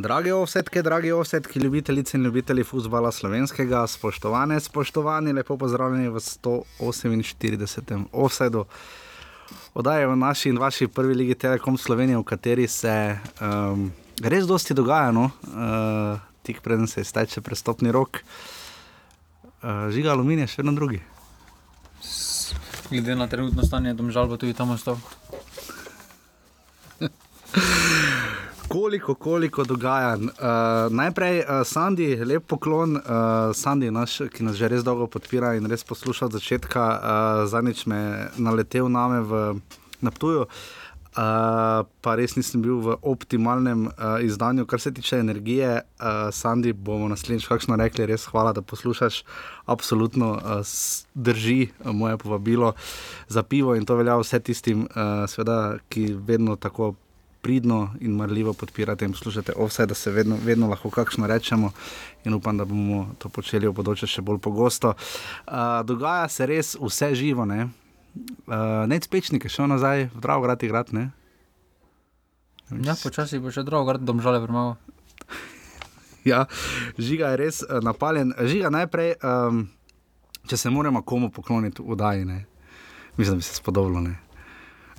Drage ovsetke, dragi ovsetki, ljubitelice in ljubitelji futbola slovenskega, spoštovane, spoštovani, lepo pozdravljeni v 148. offsetu. Odaje v naši in vaši prvi ligi Telekom Slovenije, v kateri se um, res dosti dogaja, no? uh, tik preden se izteče prestopni rok. Uh, žiga aluminija, še vedno drugi. Glede na trenutno stanje, domžal bo tudi tam ostal. Koliko, koliko dogajanj. Uh, najprej, uh, Sandy, lep poklon, uh, Sandy, naš, ki nas že res dolgo podpira in res posluša od začetka. Uh, Zadnjič me je naletel name v Naptuju, uh, pa res nisem bil v optimalnem uh, izdanju, kar se tiče energije. Uh, Sandy, bomo naslednjič kakšno rekli, res hvala, da poslušaš. Absolutno uh, drži moje povabilo za pivo in to velja vse tistim, uh, sveda, ki vedno tako pridno in marljivo podpirate in poslušate vse, da se vedno, vedno lahko kakšno rečemo in upam, da bomo to počeli v bodoče še bolj pogosto. Uh, dogaja se res vse živo, ne? Uh, Nec pečnike, šel nazaj v Dravograd igrat, ne? Ja, počasi bo še drugo, gre domžale premalo. Ja, žiga je res uh, napaljen. Žiga najprej, um, če se moramo komu pokloniti v Daji, ne? Mislim, da bi se spodobilo, ne?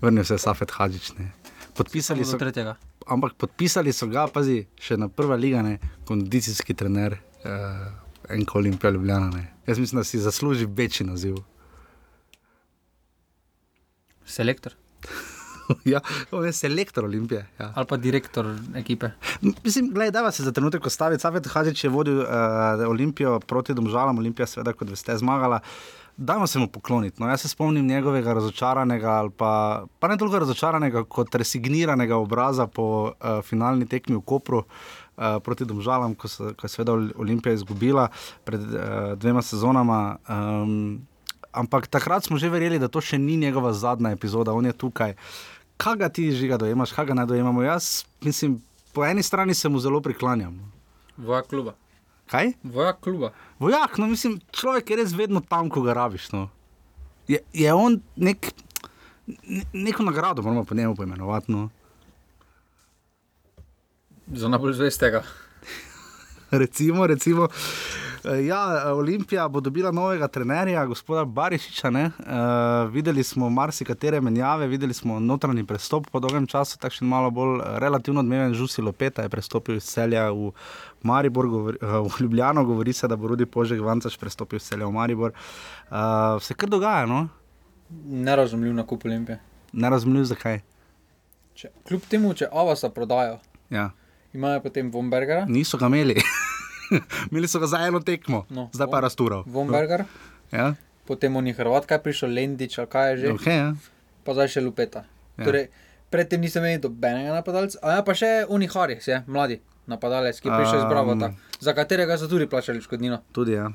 Vrnil se je Safet Hadžič, ne? Podpisali so, tretjega. ampak podpisali so ga, pazi, še na prva liga, ne, kondicijski trener, uh, enko Olimpija Ljubljana. Ne. Jaz mislim, da si zasluži večji naziv. Selektor ja, on je selektor Olimpije. Ja. ali pa direktor ekipe. Mislim, gledaj, da se za trenutek ostavi. Safet Hadžič je vodil uh, Olimpijo proti Domžalam, Olimpija seveda, kot veste, zmagala. Dajmo se mu pokloniti. No, jaz se spomnim njegovega razočaranega, ali pa, pa ne toliko razočaranega, kot resigniranega obraza po uh, finalni tekmi v Kopru uh, proti Domžalam, ko, se, ko je seveda Ol- Olimpija izgubila pred uh, dvema sezonama. Um, ampak takrat smo že verjeli, da to še ni njegova zadnja epizoda, on je tukaj. Kaj ga ti žiga dojemaš, kaj ga ne dojemamo? Jaz mislim, po eni strani se mu zelo priklanjam. Vojak kluba. Kaj? Vojak kluba. Vojak, no mislim, človek je res vedno tam, ko ga rabiš. No. Je, je on nek, ne, neko nagrado, moramo po njemu poimenovati. No. Za najbolj zvestega. Recimo, recimo. Eh, Ja, Olimpija bo dobila novega trenerja, gospoda Barišiča. Uh, videli smo marsikatere menjave, videli smo notranji prestop po dolgem času, takšen malo bolj eh, relativno odmeven Žusi Lopeta je prestopil iz celja v Maribor, govori, uh, v Ljubljano, govori se, da bo Rudi Požek Vancaš prestopil iz celja v Maribor. Uh, se kar dogaja, no? Nerazumljiv nakup Olimpije. ne razumem, zakaj. Če, kljub temu, če Avasa prodajo, Ja. imajo potem Vombergera. Niso ga imeli. imeli so ga za eno tekmo, No, zdaj pa je raztural. Vomberger, Ja, potem oni Hrvat, kaj je prišel, Lendič, kaj je že, okay, ja. pa zdaj še Lupeta. Ja. Torej, predtem nisem imel dobenega napadalca, a ja, pa še Uni Haris, je, mladi napadalec, ki je prišel iz Um, Bravota, za katerega so tudi plačali škodnino. Tudi ja.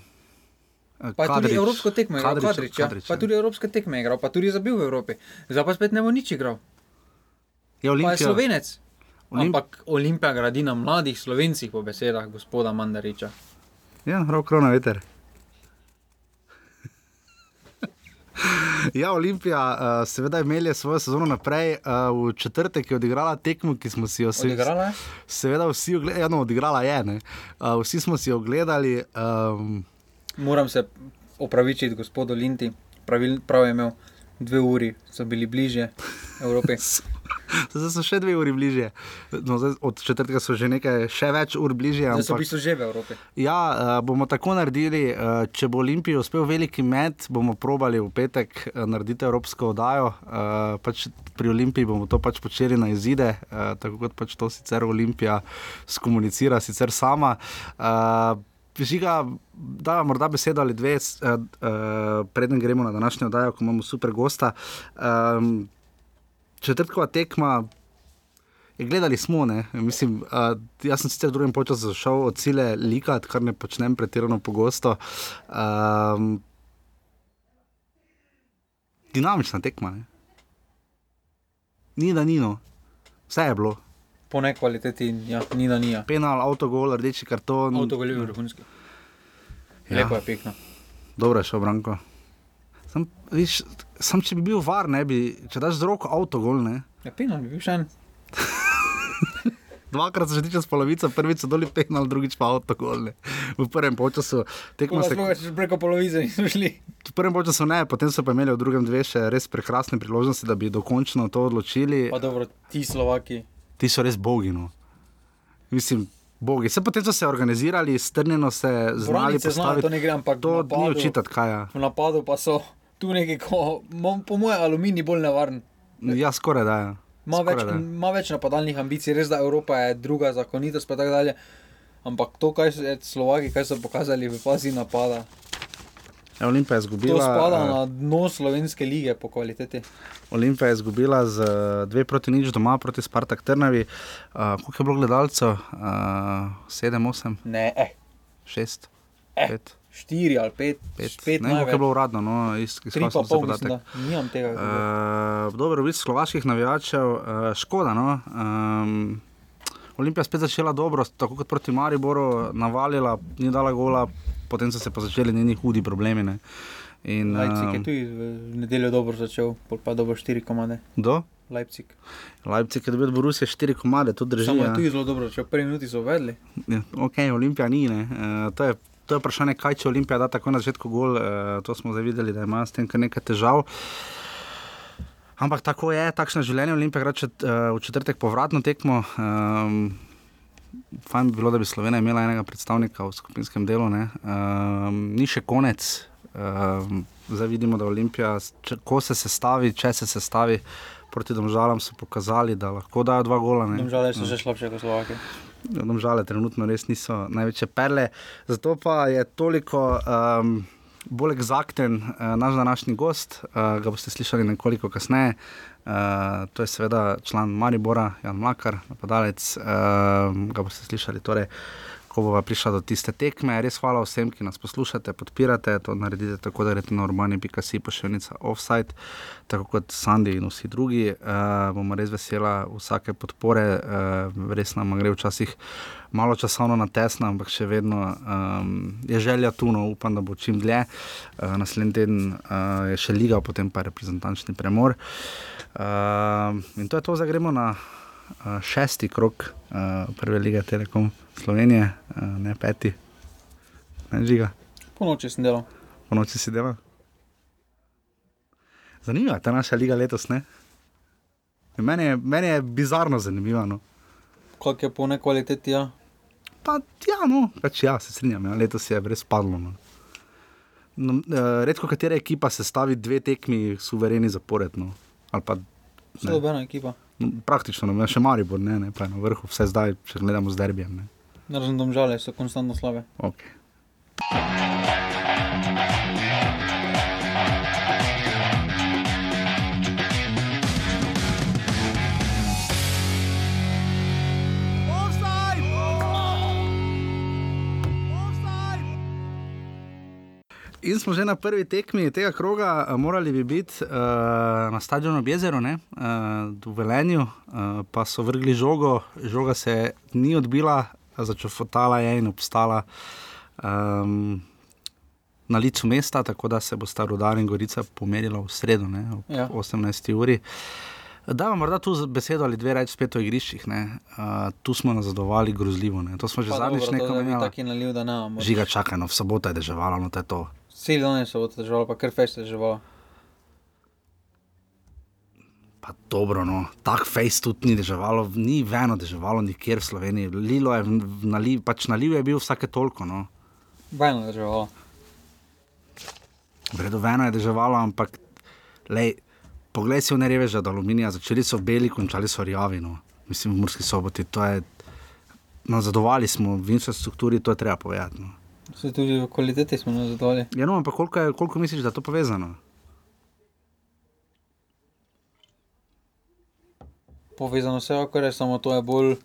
Pa je tudi evropsko tekmo igral, Kadrič, Kadrič, ja. Kadrič, pa ja. tudi evropske tekme igral, pa tudi zabil v Evropi. Zdaj pa spet ne bo nič igral. Je Pa je slovenec. Olimp- Ampak Olimpija gradi na mladih slovencih, po besedah gospoda Mandariča. Ja, rok krona veter. Ja, Olimpija, uh, seveda, imeli svojo sezono naprej. Uh, v četrtek je odigrala tekmo, ki smo si jo vsi, je? seveda vsi ogledali. Ja, no, odigrala je. ne. Uh, vsi smo si jo ogledali. Um, Moram se opravičiti gospodu Linti, Pravil, prav je imel dve uri, so bili bližje Evropi. zdaj so še dve uri bližje. No, zdaj, od četrtega so že nekaj, še več ur bližje. Zdaj so v Ampak, bistvu že v Evropi. ja, uh, bomo tako naredili. Uh, če bo Olimpij uspel veliki met, bomo probali v petek uh, narediti evropsko oddajo. Uh, pač pri Olimpiji bomo to pač počeli na izide, uh, tako kot pač to sicer Olimpija skomunicira, sicer sama. Uh, Žiga, da morda besedo ali dve, uh, uh, preden gremo na današnjo oddajo, ko imamo super gosta. Um, četrtkova tekma, je, gledali smo, ne, mislim, uh, jaz sem sicer v drugem času zašel od cile likat, kar ne počnem pretirano pogosto. Um, dinamična tekma. Ne. Ni da nino, vse je bilo. Po nekvaliteti, ja, ni da nija. Penal, avtogol, rdeči karton. Avtogol je vrhunski. Ja. Lepo je pikno. Dobro je šel, Branko. Sam, viš, sam če bi bil var, ne bi, če daš z roko avto gol, ne. Ja, penal bi bil še en. Dvakrat se že tiče s polovico, prvič so doli penal, drugič pa avto gol. Ne. V prvem času tekmo se. da smo preko polovice nismo šli. V prvem času ne, potem so pa imeli v drugem dve še res prekrasne priložnosti, da bi dokončno to odločili. Pa dobro, ti Slovaki. Ti so res bogi. No. Mislim, bogi. Se potem so se organizirali, strnjeno se znali znajo, to ne gre, ampak To napadu- ni očitati, kaj je. V napadu pa so tu neki, ko, po mojem, aluminij bolj nevaren. Ja, skoraj da je. Ima več, ima več napadalnih ambicij, res da Evropa je druga zakonitost, pa tako dalje. Ampak to, kaj so Slovaki, kaj so pokazali v fazi napada, Ja, Olimpija je to izgubila. spada eh, na dno slovenske lige po kvaliteti. Olimpija je izgubila z eh, dve proti nič doma proti Spartak Trnavi. Uh, koliko je bilo gledalcev? Uh, sedem, osem, Ne, eh, šest, Eh, pet, štiri ali pet, pet. pet ne, koliko je največ. bilo uradno, no, iz, se pol, mislim, da nimam tega. Uh, dobro, vid slovaških navijačev, uh, škoda. No? Um, Olimpija spet začela dobro, tako kot proti Mariboru, navalila, ni dala gola, potem so se pa začeli njeni hudi problemi. Ne? In, Leipzig je tudi v nedeljo dobro začel, pa dobro štiri komade. Do? Leipzig. Leipzig je dobil od Borusije štiri komade, to drži. Samo je ja. tudi zelo dobro začel, prvi minuti so uvedli. Ja, ok, Olimpija ni. ne. Uh, to, je, to je vprašanje, kaj če Olimpija da tako na začetku gol. Uh, to smo zdaj videli, da ima s tem kar nekaj težav. Ampak tako je, takšno je življenje. Olimpija igra čet, uh, v četrtek povratno tekmo. Um, fajn bi bilo, da bi Slovenija imela enega predstavnika v skupinskem delu. Um, ni še konec. Um, zdaj vidimo, da Olimpija, če, ko se sestavi, če se sestavi. Proti domžalam so pokazali, da lahko dajo dva gola. ne. Domžale so že slabše kot Slovaki. Domžale trenutno res niso največje perle. Zato pa je toliko um, bolj eksakten uh, naš današnji gost. Uh, ga boste slišali nekoliko kasneje. Uh, to je seveda član Maribora, Jan Mlakar, napadalec. Uh, ga boste slišali, torej, ko bo prišla do tiste tekme. Res hvala vsem, ki nas poslušate, podpirate. To naredite tako, da greste na urbani.si pošiljnica offside, tako kot Sandy in vsi drugi. Uh, bomo res vesela vsake podpore, uh, res nam gre včasih malo časovno na tesno, ampak še vedno um, je želja tu, no upam, da bo čim dlje. Uh, naslednji teden uh, je še liga, potem pa reprezentančni premor. Uh, in to je to, zdaj gremo na šesti krok prve lige Telekom Slovenije, ne peti, ne žiga, Po noči sem delal. po noči si dela. Zanimiva je ta naša liga letos, ne? Meni je, meni je bizarno zanimivo. No. Kak je po nekvaliteti, ja. Pa ja, no, pač ja, se strinjam, ja, letos je res padlo. No. No, eh, redko katera ekipa se stavi dve tekmi suvereni zaporedno. Ali pa dobra ekipa. No, praktično, no, še Maribor, ne, ne, je na vrhu, vse zdaj, če gledamo z derbijem. Ne. Razen domžale so konstantno slabe. Okay. In smo že na prvi tekmi tega kroga, eh, morali bi biti uh, na stadionu ob jezeru, ne, uh, v Velenju, uh, pa so vrgli žogo, žoga se ni odbila, začofotala je in obstala um, na licu mesta, tako da se bo sta Rudar in Gorica pomerila v sredo, ne, ob Ja. ja. 18. uri. Da, morda tu besedo ali dve reči spet o igriščih. ne. Uh, tu smo nazadovali grozljivo. Ne. To smo že zadnjič nekaj da bi menjali. Taki naliv, da ne. Žiga čakaj, no v soboto je deževalo, no to je to. Vsi dani so težavali, pa kar fest je težavalo. Pa dobro, no, tak fejs tudi ni deževalo, ni veno deževalo nikjer v Sloveniji. Lilo je, naliv, pač naliv je bil vsake toliko. No. Bajno je težavalo. Vredo veno je deževalo, ampak lej, poglej si v nereveže od aluminija, začeli so beli, končali so rjavi. No. Mislim, v Murski soboti, to je, nazadovali smo v infrastrukturi, to je treba povedati. No. Se tudi v kvaliteti smo nazadovali. Ja, no, ampak koliko, je, koliko misliš, da je to povezano? Povezano vse, kar je samo to je bolj.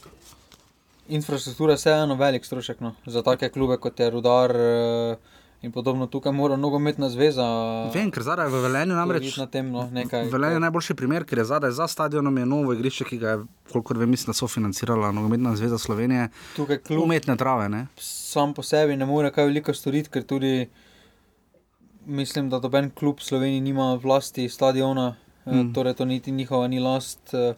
Infrastruktura je vseeno velik strošek no. za take klube kot je Rudar eh, in podobno. Tukaj mora nogometna zveza. Vem, ker zadaj v Velenju namreč. na tem no, nekaj. Velenje je najboljši primer, ker je zadaj za stadionom je novo igrišče, ki ga je, kolikor vem, mislim, sofinancirala Nogometna zveza Slovenije. Tukaj klub Umetne trave, ne? sam po sebi ne more kaj veliko storiti, ker tudi mislim, da doben klub v Sloveniji nima vlasti stadiona, mm. Mm. torej to niti njihova ni last. eh,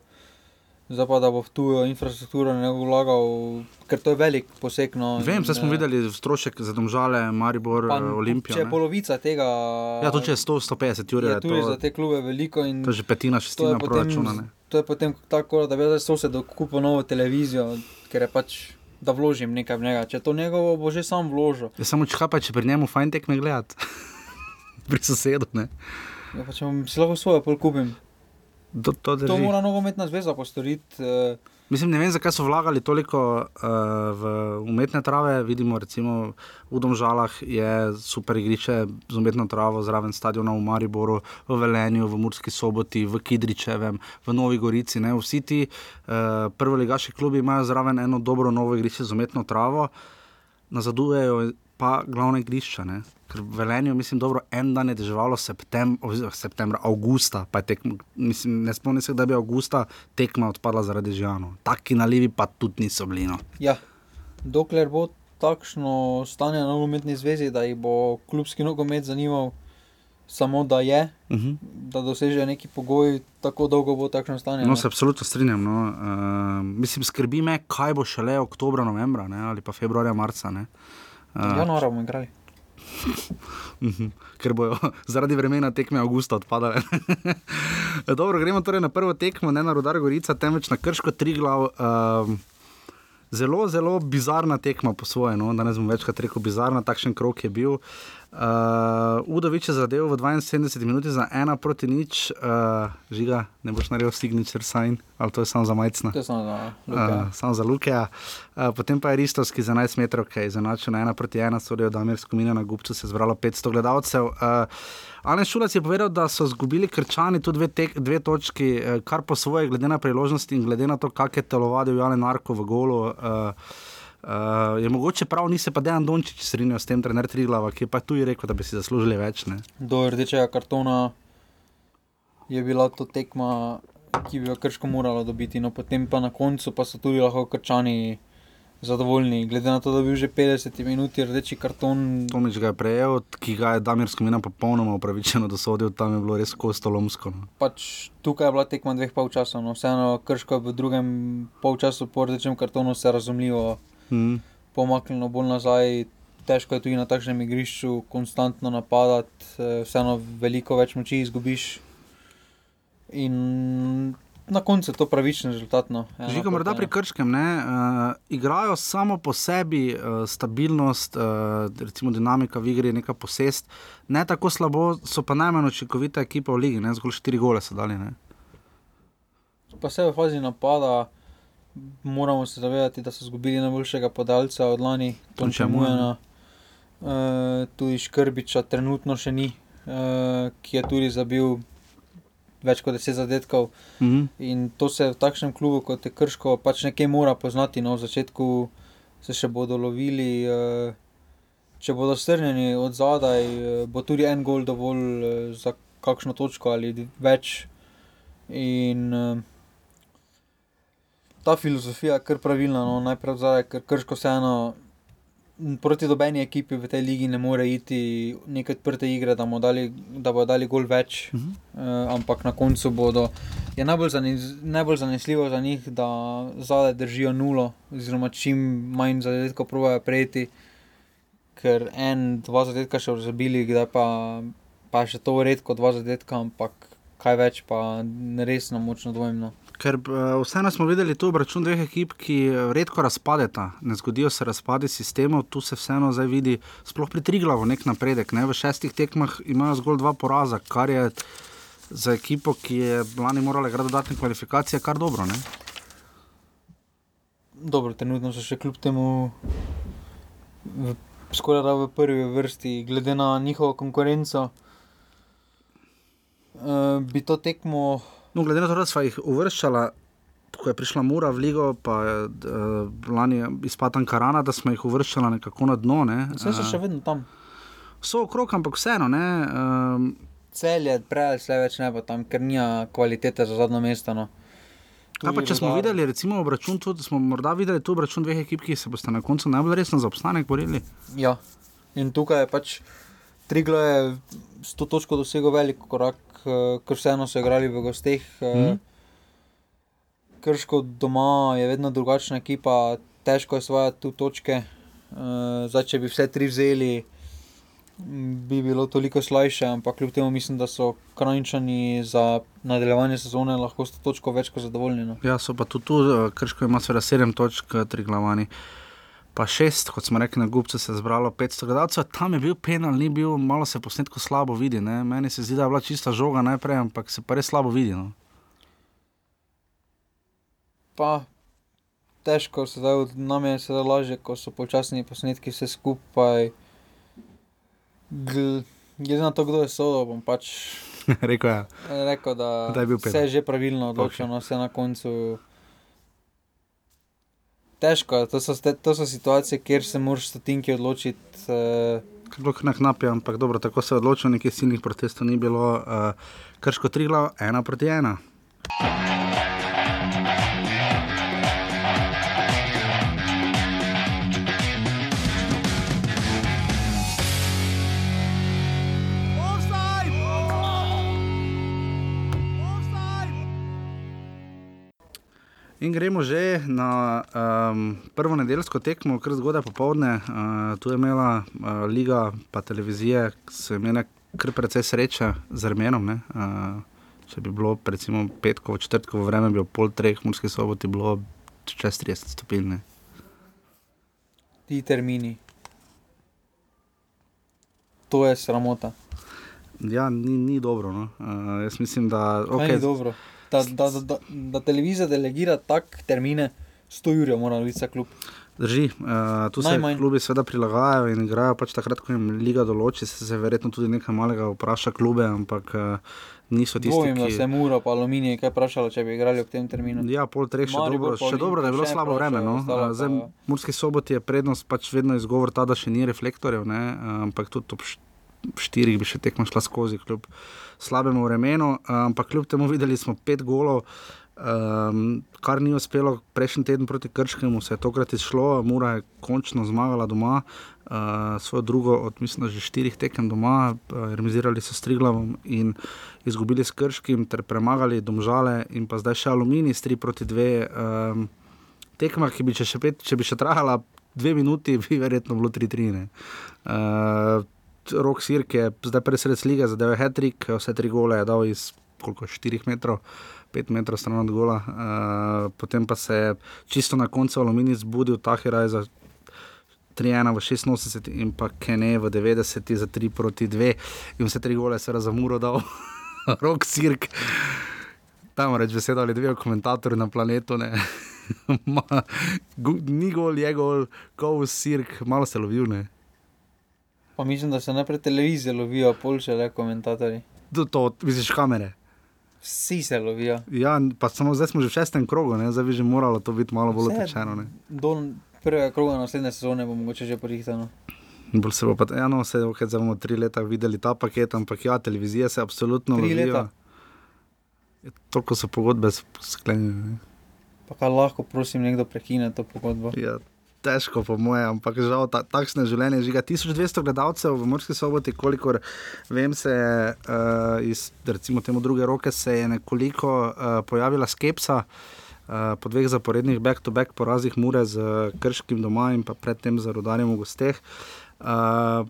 Zdaj pa, da bo v tujo infrastrukturo ne vlagal, ker to je velik poseg. No, Vem, zdaj smo eh, videli strošek za domžale, Maribor, pa, Olimpijo. Če je ne. polovica tega, Ja, to če je 100-150 ur, je je tudi za to, te klube veliko. in to je že petina, to je šestina potem- proračuna. Ne? To je potem tako, da bi zdaj sosed kupil novo televizijo, ker je pač, da vložim nekaj v njega. Če to njegovo bo že sam vložil. Je samo kaj pa, če pri njemu fajn tekme gledati. pri sosedu. Ne? Ja, pa če si lahko svoje pol kupim. To, to, To drži. mora nogometna zveza postoriti. eh, Mislim, ne vem, zakaj so vlagali toliko uh, v umetne trave. Vidimo, recimo v Domžalah je super igrišče z umetno travo, zraven stadiona v Mariboru, v Velenju, v Murski soboti, v Kidričevem, v Novi Gorici. Ne? Vsi ti uh, prvoligaši klubi imajo zraven eno dobro novo igrišče z umetno travo, nazadujejo pa glavne igrišča. Ne? Ker v Velenju, mislim, dobro, en dan je deževalo septem, septembra, avgusta, pa je tekmo, mislim, ne spomnim se, da bi avgusta tekma odpadla zaradi žijano. Taki nalivi pa tudi niso bili. No. Ja, dokler bo takšno stanje na nogometni zvezi, da jih bo klubski nogomet zanimal, samo da je, Uh -huh. da doseže neki pogoj, tako dolgo bo takšno stanje. No, ne. se absolutno strinjam. No. Uh, mislim, skrbi me, kaj bo šele oktobra, novembra ne, ali pa februarja, marca. Ne. Uh, Januarja bomo igrali. Mhm, Ker bojo zaradi vremena tekme avgusta odpadale. Dobro, gremo torej na prvo tekmo, ne na Rudar Gorica, temveč na Krško Triglav. Um, zelo, zelo bizarna tekma po svoje, no? danes bom večkrat rekel bizarna, takšen krok je bil. Uh, Udovič je zadeval v 72 minuti za ena proti nič, uh, žiga, ne boš naredil signature sign, ali to je samo za majcna. To je samo za Uh, Luka. samo za Luke. Uh, potem pa je Ristovski za 11 metrov, ki je izenačil na 1 proti 1, sodijo Damir Skomina na Gubču, se je zbralo 500 gledalcev. Uh, Alen Šulac je povedal, da so izgubili krčani tudi dve, tek, dve točki, eh, kar po svoje, glede na priložnosti in glede na to, kak je telovadil Jalen Narko v golu. Uh, Uh, je mogoče prav, ni se pa Dejan Dončić strinjal s tem, trener Triglava, ki je pa tudi rekel, da bi si zaslužili več. Ne? Do rdečega kartona je bila to tekma, ki bi jo krško moralo dobiti. No, potem pa na koncu pa so tudi lahko krčani zadovoljni, glede na to, da je bil že 50 minut rdeči karton. Tomič ga je prejel, ki ga je Damir Skomina popolnoma upravičeno dosodil, tam je bilo res kostolomsko. No. Pač tukaj je bila tekma dveh polčasov, no, vseeno krško je v drugem polčasu po rdečem kartonu se razumljivo Mm. pomaknilo bolj nazaj. Težko je tudi na takšnem igrišču konstantno napadati, eh, vseeno veliko več moči izgubiš. In na koncu je to pravičen rezultat. No. Proti morda pri Krškem ne, uh, igrajo samo po sebi, uh, stabilnost, uh, recimo dinamika v igri neka posest, ne tako slabo, so pa najmanj učinkovita ekipa v ligi, ne, zgolj štiri gole so dali. Ne. Pa se v fazi napada, moramo se zavedati, da so izgubili najboljšega podalca od lani, Tonča Mujana. Uh, tudi Škrbiča trenutno še ni, uh, ki je tudi zabil več kot 10 zadetkov. Mhm. In to se v takšnem klubu kot je Krško pač nekje mora poznati. No, v začetku se še bodo lovili, eh, če bodo strnjeni od zadaj, eh, bo tudi en gol dovolj za kakšno točko ali več. In eh, ta filozofija je kar pravilna, no, najprej zadaj, ker Krško vseeno. Proti dobeni ekipi v tej ligi ne more iti neke odprte igre, da, dali, da bodo dali gol več, Mhm. uh, ampak na koncu bodo. Je najbolj, zaniz, najbolj zanesljivo za njih, da zadaj držijo nulo, oziroma čim manj zadetkov provajo prejeti, ker en, dva zadetka še zabili, kdaj pa, pa še to redko dva zadetka, ampak kaj več pa resno močno dvomno. Ker uh, vseeno smo videli tu račun dveh ekip, ki eh, redko razpadeta, ne zgodijo se razpadi sistemov, tu se vseeno zdaj vidi, sploh pri Triglavu nek napredek. Ne? V šestih tekmah imajo zgolj dva poraza, kar je za ekipo, ki je lani morala igrati dodatne kvalifikacije, kar dobro. Ne? Dobro, trenutno so še kljub temu v, skoraj da v prvi vrsti, glede na njihovo konkurenco. Uh, bi to tekmo No, glede na to, da smo jih uvrščali, ko je prišla Mura v Ligo, pa je uh, lani izpad Ankarana, da smo jih uvrščali nekako na dno. Ne? Vse so Eh, še vedno tam. so okrog, ampak vseeno. Ne? Um, Cel je prej, vse več ne bo tam, ker nima kvalitete za zadnjo mesto. No. Kaj pa, če smo videli, recimo, obračun, tudi, smo morda videli tu obračun dveh ekip, ki se boste na koncu najbolj resno za obstanek borili. Ja. In tukaj je pač Triglo je s to točko dosegel velik korak, eh, ker vseeno so igrali v gosteh. Mhm. Mm. Krško doma je vedno drugačna ekipa, težko je osvajati tu točke. Uh, zdaj, če bi vse tri vzeli, bi bilo toliko slajše, ampak kljub temu mislim, da so krajčani za nadaljevanje sezone lahko s to točko več kot zadovoljni. No. Ja, so pa tudi tu, eh, Krško ima seveda sedem točk, eh, tri glavani. Pa šest, kot smo rekli, na Gubcu se je zbralo 500 gledalcev, tam je bil penal, ni bil, malo se posnetko slabo vidi. Ne? Meni se zdi, da je bila čista žoga najprej, ampak se pa res slabo vidi. No? Pa težko se zdaj, nam je sedaj lažje, ko so počasni posnetki vse skupaj. Gl- Glede na to, kdo je sodel, bom pač Rekel je. rekel, da, Da je bil vse penal. je že pravilno odločeno, okay. vse na koncu. Težko je, to so, to so situacije, kjer se moraš stotinki odločiti. Uh, Bilo je knapje, ampak dobro, tako se je odločil, nekih silnih protestov ni bilo. Uh, Krško tri glav, ena proti ena. In gremo že na um, prvo nedeljsko tekmo, kar zgodaj popovdne. Uh, tu je imela uh, Liga, pa televizije, ki so imele kar precej sreče z Armenom. ne. Uh, če bi bilo recimo petkovo, četrtkovo vreme, bi ob pol treh, morski soboti bilo čez 30 stopinj. ne. ti termini. To je sramota. Ja, ni, ni dobro. No. Uh, jaz mislim, da Okay. okay, Ni dobro. Da, da, da, da, televizija delegira tak termine, 100 ur mora biti za klub. Drži, uh, tu se Najmanj. klubi seveda prilagajajo in igrajo pač takrat, ko jim liga določi, se, se verjetno tudi nekaj malega vpraša klube, ampak uh, niso tisti, da ki. se je Muro pa Aluminij kaj vprašalo, če bi igrali ob tem terminu. Ja, pol treh še Maribor dobro, še dobro, da je bilo slabo vreme. No. ostalo Uh, Zdaj, pa- Murski soboti je prednost, pač vedno izgovor ta, da še ni reflektorjev, ne, uh, ampak tudi ob št- štirih bi še tekmo šla skozi, kljub slabemu vremenu. Ampak kljub temu videli smo pet golov. Um, kar ni uspelo prejšnji teden proti Krškemu, se je tokrat izšlo, Mura je končno zmagala doma, uh, svojo drugo od mislim, že štirih tekem doma, uh, remizirali so s Triglavom in izgubili s Krškim, ter premagali Domžale in pa zdaj še Aluminij s 3 proti 2. Um, tekma, ki bi če, še pet, če bi še trajala dve minuti, bi verjetno bilo 3-3. Uh, Rok Sirk je zdaj presred lige, zadev je Hetrik, vse tri gole je dal iz koliko 4 metrov. 5 metrov stran od gola, uh, potem pa se je čisto na koncu Aluminij zbudil, Tahiraj za 3-1 v 86 in pa Kene v 90 za 3 proti 2 in vse tri gole se je za muro dal, rok sirk. Tam reč besedo ali dve komentatorji na planetu. ne. Ma, gu- Ni gol, je gol, ko sirk, malo se lovil. Ne. Pa mislim, da se najprej televizije lovijo, pol še le komentatorji. To, to vidiš kamere. Vsi se lovijo. Ja, pa samo zdaj smo že v šestem krogu, ne? zdaj bi že moralo to biti malo bolj ne. Do prvega kroga naslednje sezone bo mogoče že porihtano. Bolj se bo pa, ja, no, se, okay, zdaj bomo tri leta videli ta paket, ampak ja, televizija se absolutno Tri lovijo. leta? Ja, Toliko so pogodbe sklenjene. ne. Pa kaj lahko, prosim, nekdo prekine to pogodbo. Ja, težko, po moje, ampak žal ta, takšne življenje žiga. 1200 gledalcev v Morski soboti, kolikor vem, se je uh, iz recimo temu druge roke se je nekoliko uh, pojavila skepsa. Uh, po dveh zaporednih back-to-back porazih Mure z Krškim doma in pa predtem z Rudarjem v gosteh. Uh,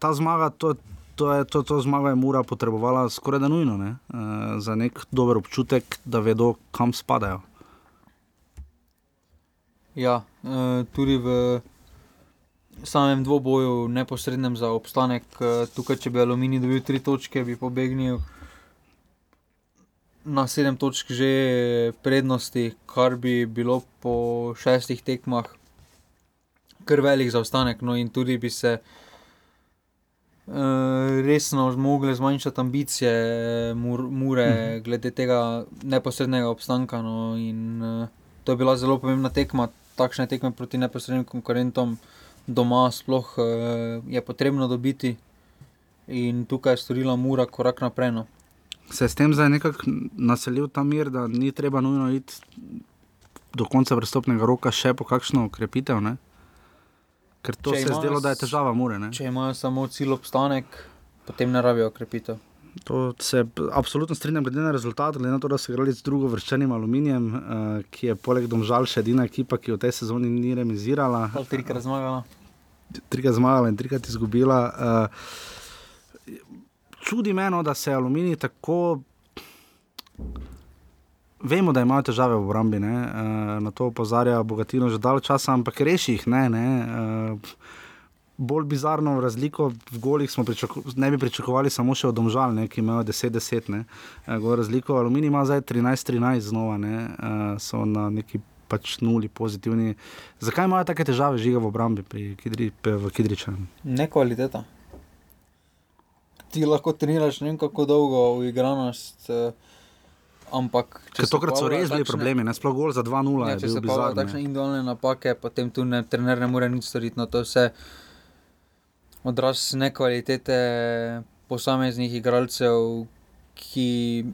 ta zmaga, to, to, je, to, to zmago je Mura potrebovala skoraj da nujno, ne? uh, za nek dober občutek, da vedo, kam spadajo. Ja, eh, tudi v samem dvoboju, neposrednem za obstanek, eh, tukaj, če bi Aluminij dobil tri točke, bi pobegnil na sedem točk že prednosti, kar bi bilo po šestih tekmah kar velik zaostanek. No, in tudi bi se eh, resno zmogle zmanjšati ambicije mur, Mure Mhm. glede tega neposrednega obstanka. No, in, eh, to je bila zelo pomembna tekma, takšne tekme proti neposrednim konkurentom doma sploh eh, je potrebno dobiti. In tukaj je storila Mura korak naprej. No. se je s tem zdaj nekako naselil ta mir, da ni treba nujno iti do konca prestopnega roka še po kakšno ukrepitev. Ne? Ker to Če se je zdelo, da je težava mure. Ne? Če imajo samo cilj obstanek, potem ne rabijo krepitev. To se absolutno strinjam, glede na rezultat, glede na to, da so igrali z drugo vrščenim aluminijem, uh, ki je poleg Domžal še edina ekipa, ki v tej sezoni ni remizirala, Ali trikrat zmagala. trikrat zmagala in trikrat izgubila. Uh, čudi me, no, da se aluminij tako. Vemo, da imajo težave v obrambi, uh, na to opozarja Bogatino že dalj časa, ampak reši jih ne. ne? Uh, bolj bizarno razliko v golih smo pričako, ne bi pričakovali samo še od Domžal, ne, ki imajo 10-10. ne. Eh, govor razliko Aluminij ima zdaj 13-13 znova, ne, uh, so na neki pač nuli pozitivni. Zakaj imajo take težave žiga v obrambi pri Kidri, v Kidričanu? Ne kvaliteta. Ti lahko treniraš ne vem kako dolgo v igranost, eh, ampak Ker tokrat so res bili problemi, ne sploh gol za 2-0 Ja, če se pa takšne individualne napake, potem tu ne, trener ne more nič storiti. No, to je vse odraz nekvalitete posameznih igralcev, ki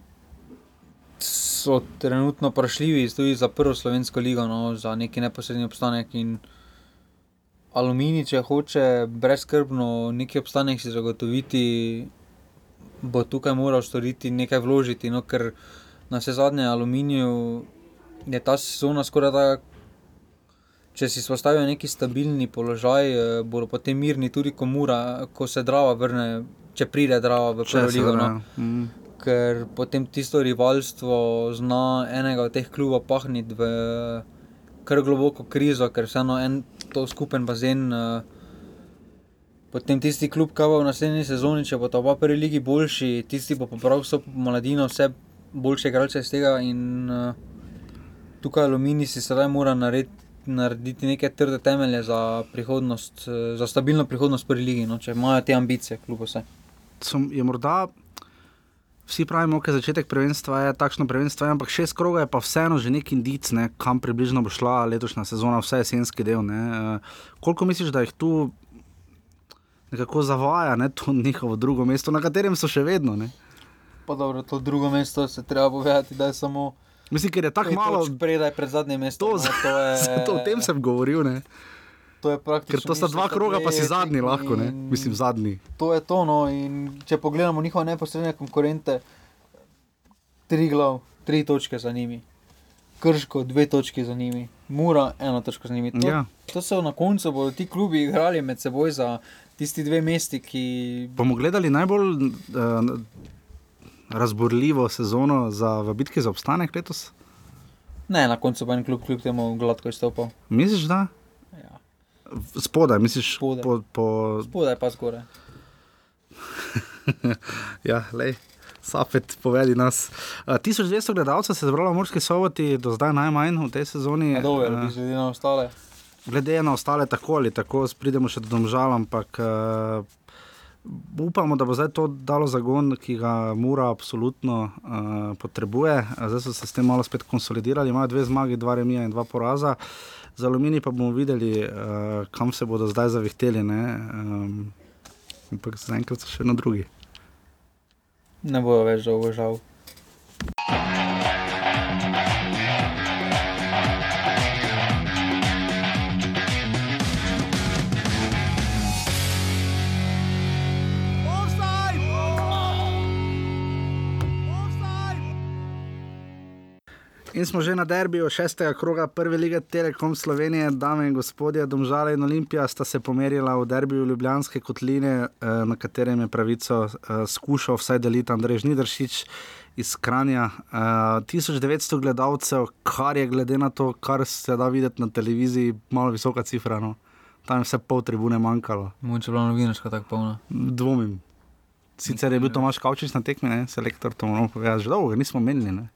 so trenutno vprašljivi tudi za prvo slovensko ligo, no, za neki neposredni obstanek. In Aluminij, če hoče brezkrbno neki obstanek si zagotoviti, bo tukaj moral storiti nekaj vložiti, no, ker na vse zadnje aluminiju je ta sezona skoraj da. Če si postavijo neki stabilni položaj, eh, bodo potem mirni tudi, ko, mura, ko se Drava vrne, če pride Drava v prvo ligo. No. mm. Ker potem tisto rivalstvo zna enega od teh klubov pahniti v kar globoko krizo, ker vseeno en to skupen bazen. eh, Potem tisti klub, ki bo v naslednji sezoni, če bo ta oba prvi ligi boljši, tisti bo popravil vso mladino, vse boljše igralce iz tega. In uh, tukaj Aluminij si sedaj mora narediti, narediti neke trde temelje za prihodnost, eh, za stabilno prihodnost prvi ligi, no, če imajo te ambicije, kljub vse. so, je morda. Vsi pravimo, da je začetek prvenstva je takšno prvenstvo, je, ampak šest krogov je pa vseeno že nek indic, ne, kam približno bo šla letošnja sezona, vse jesenski del. Ne. Uh, koliko misliš, da jih tu nekako zavaja ne, to njihovo drugo mesto, na katerem so še vedno? Ne. Pa dobro, to drugo mesto se treba povedati, da je samo Mislim, ker je tako malo. predaj pred zadnjim mestom. To, no, to je, to, o tem sem govoril, ne. To je praktično. ker to sta dva kroga, pa si zadnji lahko, ne. mislim zadnji. To je to. No, in če pogledamo njihove neposredne konkurente, tri glav, tri točke za njimi, krško, dve točke za njimi, mura, ena točka za njimi. To, Ja. to so na koncu bodo ti klubi igrali med seboj za tisti dve mesti, ki. Bomo gledali najbolj uh, razborljivo sezono za, v bitki za obstanek letos? Ne, na koncu bo en klub kljub temu gladko izstopal. Misliš, da? Ja. Spodaj, misliš, Spodaj. po, po, Spodaj pa zgoraj. Ja, lej. Safet, povedi nas. Uh, 1200 gledalcev se je zbralo v Murski soboti, do zdaj najmanj v tej sezoni. Na dolje, Eh, glede na ostale. glede na ostale, tako ali tako, pridemo še do domžal, ampak uh, upamo, da bo zdaj to dalo zagon, ki ga Mura absolutno uh, potrebuje. Zdaj so se s tem malo spet konsolidirali, imajo dve zmagi, dva remija in dva poraza. Za Alumini pa bomo videli, uh, kam se bodo zdaj zavihteli. ne, Um, ampak zaenkrat so še na drugi. Ne bojo več dolgo žal. In smo že na derbiju šestega kroga prve lige Telekom Slovenije, dame in gospodje, Domžale in Olimpija sta se pomerila v derbiju Ljubljanske kotline, eh, na katerem je pravico eh, skušal vsaj deliti Andrej Žnidršič iz Kranja. Eh, 1900 gledalcev, kar je glede na to, kar se da videti na televiziji, malo visoka cifra. No. Tam je vse pol tribune manjkalo. Moče bila novinarska tako polna. Dvomim. Sicer je bil Tomaš Kavčič na tekmi, ne? selektor, to moramo povedati, že dolgo nismo menili. Ne?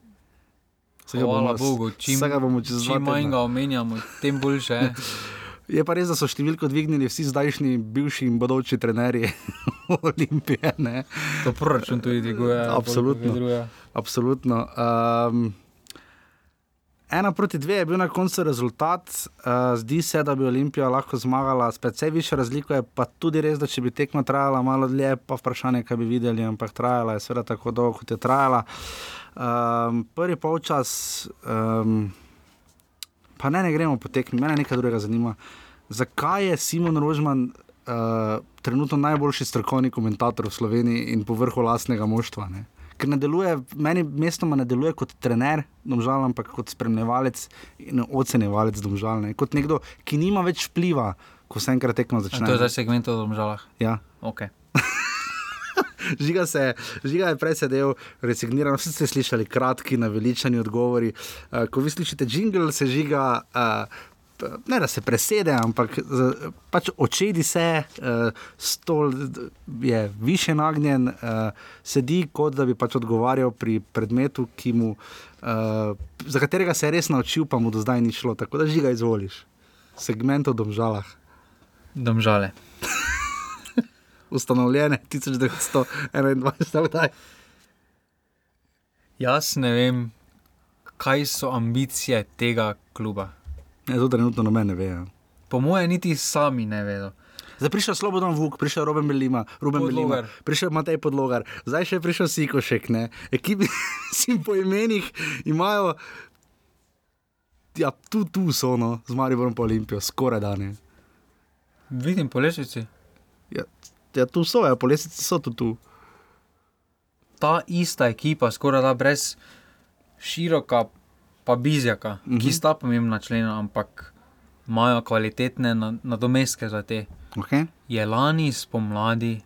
Vsega Hvala bomo- Bogu, čim, bomo čez čim manj ga omenjamo, tem boljše. Je pa res, da so številko dvignili vsi zdajšnji, bivši in bodoči trenerji Olimpije. Ne? To proračun tudi dviguje. Absolutno. Absolutno. Um, ena proti dve je bil na koncu rezultat. Uh, zdi se, da bi Olimpija lahko zmagala s precej više razliko. Je pa tudi res, da če bi tekma trajala malo dlje, pa vprašanje, kaj bi videli, ampak trajala je seveda tako dolgo, kot je trajala. Um, prvi polčas, um, pa ne, ne gremo po tekmi, mene nekaj drugega zanima. zakaj je Simon Rožman uh, trenutno najboljši strokovni komentator v Sloveniji in po vrhu lastnega moštva. Ne? Ker ne deluje, meni mestoma ne deluje kot trener, domžal, ampak kot spremljevalec in ocenjevalec domžal. Ne? Kot nekdo, ki nima več vpliva, ko se enkrat tekmo A začne. To je za segment o domžalah. Ja. Okay. Žiga, se, žiga je prej sedel, resigniran, vsi ste slišali kratki, naveličani odgovori. Uh, ko vi slišite jingle, se žiga. Uh, Ne, da se presede, ampak pač očedi se, uh, stol je više nagnjen, uh, sedi kot da bi pač odgovarjal pri predmetu, mu, uh, za katerega se je res naučil, pa mu do zdaj ni šlo. Tako da žiga izvoliš. Segment o domžalah, Domžale. Ustanovljene 1921, kdaj? Jaz ne vem, kaj so ambicije tega kluba. Ne, to trenutno noben ne ve. Ja. Po mojem, niti sami ne vedo. Zdaj prišel Slobodan Vuk, prišel Roben Belima, Ruben Belima, prišel Matej Podlogar, zdaj še prišel Sikošek, ne. Ekipi si po imenih imajo, ja, tu, tu so, no, z Mariborom pa Olimpijo, skoraj dane. Vidim po lesici. Ja, ja, tu so, ja, po lesici so tu, tu. Ta ista ekipa, skoraj da brez široka, pa bizjaka, mm -hmm. ki sta pomembna člena, ampak imajo kvalitetne na- nadomestke za te. Okay. Je lani spomladi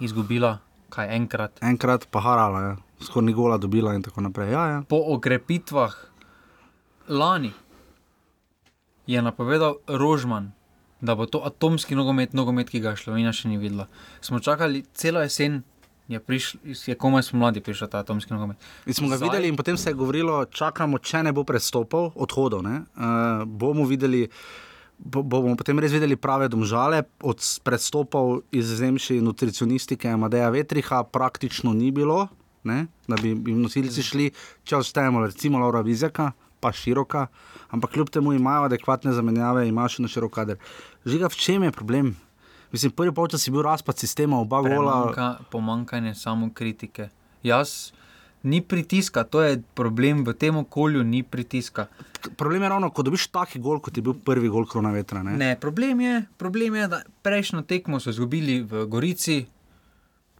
izgubila kaj enkrat. Enkrat pa harala, ja. skoraj ni gola dobila in tako naprej. Ja, ja. Po okrepitvah lani je napovedal Rožman, da bo to atomski nogomet, nogomet, ki ga Slovenija še ni videla. Smo čakali celo jesen, je, prišl, je komaj spomladi prišel ta atomski nogomet. In smo ga Zdaj- videli, in potem se je govorilo, čakamo, če ne bo prestopov, odhodov. ne, Uh, bomo videli. bo- Bomo potem res videli prave domžale, od predstopov iz zemlji nutricionistike Amadeja Vetriha praktično ni bilo, ne, da bi jim nosilci šli, če ostanemo, recimo Laura Vizjaka, pa široka, ampak kljub temu imajo adekvatne zamenjave, imajo še na širok kader. Žiga, v čem je problem? Mislim, prvi polčas je bil razpad sistema, oba gola. Premanjka, pomankanje samo kritike. Jaz, ni pritiska, to je problem v tem okolju, ni pritiska. Problem je ravno, ko dobiš taki gol, kot je bil prvi gol krona vetra. Ne? Ne, problem je, problem je, da prejšnjo tekmo so izgubili v Gorici.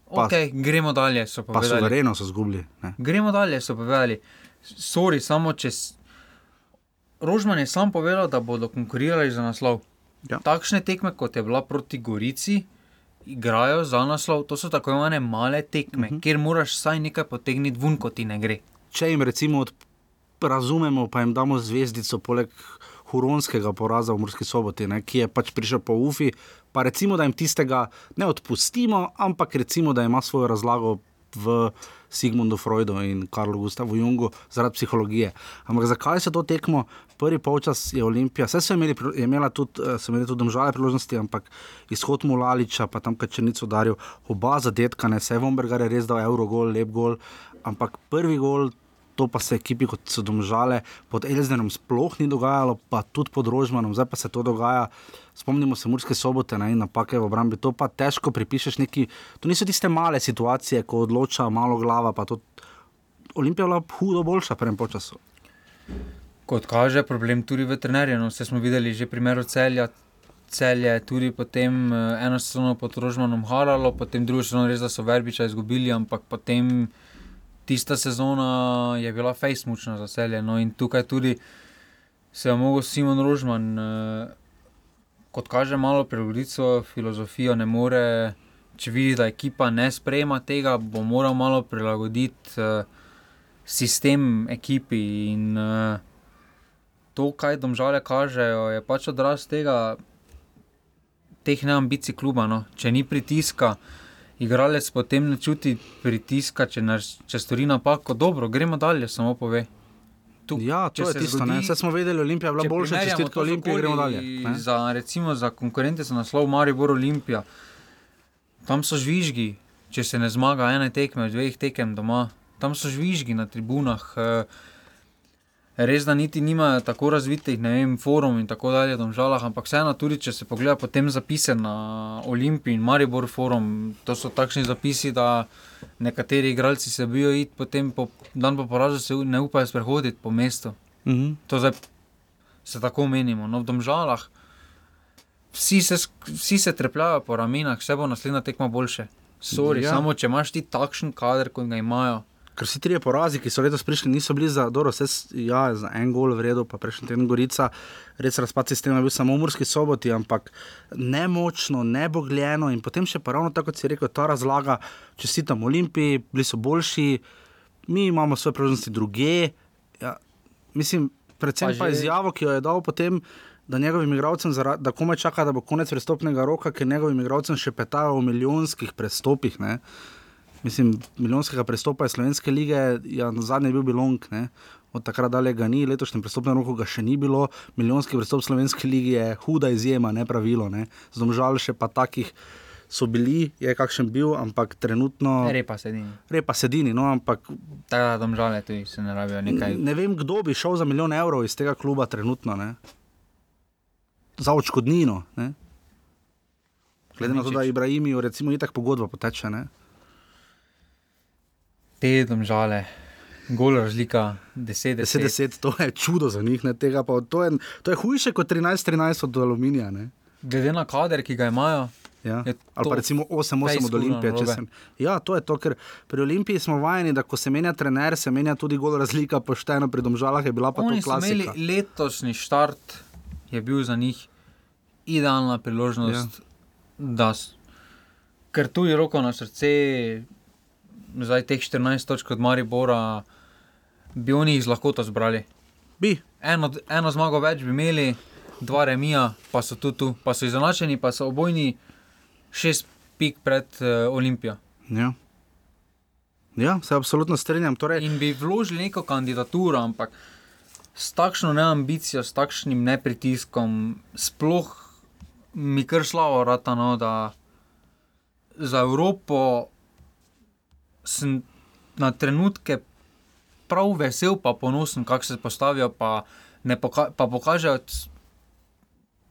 Pa- Okay, gremo dalje, so Pa povedali. suvereno so zgubili. ne. Gremo dalje, so povedali. Sorry, samo čez. Rožman je sam povedal, da bodo konkurirali za naslov. Ja. Takšne tekme, kot je bila proti Gorici, igrajo za naslov. To so tako imenovane male tekme, uh Mhm. -huh. kjer moraš vsaj nekaj potegniti ven, ko ti ne gre. Če jim recimo razumemo, pa jim damo zvezdico, poleg huronskega poraza v Murski soboti, ne, ki je pač prišel po UFI, pa recimo, da jim tistega ne odpustimo, ampak recimo, da ima svojo razlago v Sigmundu Freudu in Karlu Gustavu Jungu zaradi psihologije. Ampak zakaj se to tekmo? Prvi polčas je Olimpija, vse so imeli, je imela tudi, eh, so imeli tudi domžale priložnosti, ampak izhod Mulaliča, pa tam Kačenico Darjo, oba zadetka, ne, vse Vombergar je res dal Eurogol, lep gol, ampak prvi gol, to pa se ekipi kot so domžale pod Elznerom sploh ni dogajalo, pa tudi pod Rožmanom, zdaj pa se to dogaja. Spomnimo se Murske sobote ne, in napake v obrambi, to pa težko pripišeš neki, to niso tiste male situacije, ko odloča malo glava, pa to Olimpija je bila hudo boljša prvem počasu. Kot kaže, problem tudi v trenerju. No, vse smo videli že primer celja. Cel je tudi potem eh, eno sezono pod Rožmanom haralo, potem drugo sezono res, da so Verbiča izgubili, ampak potem tista sezona je bila fejsmučna za celje. No, in tukaj tudi se je mogel Simon Rožman, eh, kot kaže, malo prilagoditi svojo filozofijo, ne more, če vidi, da ekipa ne sprejema tega, bo moral malo prilagoditi eh, sistem ekipi in to, kaj domžale kažejo, je pač odraz tega, teh neambicij kluba. No. Če ni pritiska, igralec potem ne čuti pritiska, če, naš, če stori napako, dobro, gremo dalje, samo pove. Tu, Ja, to če je se tisto, zgodi- ne. Vse smo vedeli, Olimpija je bila če boljša, čestitke to z Olimpije, gremo dalje. ne. Za, recimo za konkurente za naslov Maribor Olimpija, tam so žvižgi, če se ne zmaga ene tekme, dveh tekem doma, tam so žvižgi na tribunah. eh, Res, da niti nimajo tako razvitih, ne vem, forum in tako dalje, domžalah, ampak vseeno, tudi če se pogleda potem zapise na Olimpiji in Maribor forum, to so takšni zapisi, da nekateri igralci se bojijo iti, potem po dan po porazu se ne upajo sprehoditi po mestu. Mhm. To zdaj se tako menimo. No, v domžalah vsi se, vsi se trepljajo po ramenah, vse bo naslednja tekma boljše. Sorry, ja. Samo če imaš ti takšen kader, kot ga imajo. Ker vsi trije porazi, ki so letos prišli, niso bili za, dobro, vse, ja, za en gol v redu, pa prejšnji teden Gorica, res razpad sistema je bil samo v Murski soboti, ampak nemočno, nebogljeno in potem še pa ravno tako, kot si rekel, ta razlaga, čestitam Olimpiji, bili so boljši, mi imamo svoje priložnosti druge. Ja, mislim, predvsem Pa pa, izjavo, ki jo je dal potem. Da njegovim igralcem, zara- da komaj čaka, da bo konec prestopnega roka, ker njegovim igralcem še petajo o milijonskih prestopih. Ne? Mislim, milijonskega prestopa iz Slovenske lige, ja, na zadnje je bil Bilong, ne? od takrat dalje ga ni, letošnjem prestopnem roku ga še ni bilo. Milijonski prestop Slovenske lige je huda izjema, ne pravilo. Ne? Zdomžal še pa takih so bili, je kakšen bil, ampak trenutno. Repa sedini. Repa sedini, no, ampak Tako da domžale tudi se ne rabijo nekaj. ne vem, kdo bi šel za milijon evrov iz tega kluba trenutno. Ne? Za očkodnino. Ne? Glede na to, da Ibrahimijo, recimo, itak pogodba poteče. Ne? Te domžale, gol razlika, 10, 10. 10-10, to je čudo za njih, ne, tega pa, to, je, to je hujše kot 13-13 od aluminija. Ne. Glede na kader, ki ga imajo, Ja. Je Ali pa recimo 8-8 od Olimpije. Sem, ja, to je to, ker pri Olimpiji smo vajeni, da ko se menja trener, se menja tudi gol razlika, pošteno pri domžalah je bila pa Oni to so imeli klasika. letošnji štart, je bil za njih idealna priložnost, ja. da, ker tudi roko na srce, zdaj teh 14 točk od Maribora, bi oni jih z lahkoto zbrali. Bi, Eno, eno zmago več bi imeli, dva remija, pa so tu, tu, pa so izenačeni, pa so obojni šest pik pred uh, Olimpijo. ja. Ja, se absolutno strinjam. Torej, In bi vložili neko kandidaturo, ampak s takšno neambicijo, s takšnim nepritiskom, sploh mi kar slavo rata, no, da za Evropo sem na trenutke prav vesel, pa ponosen, kako se postavijo, pa, ne poka pa pokažejo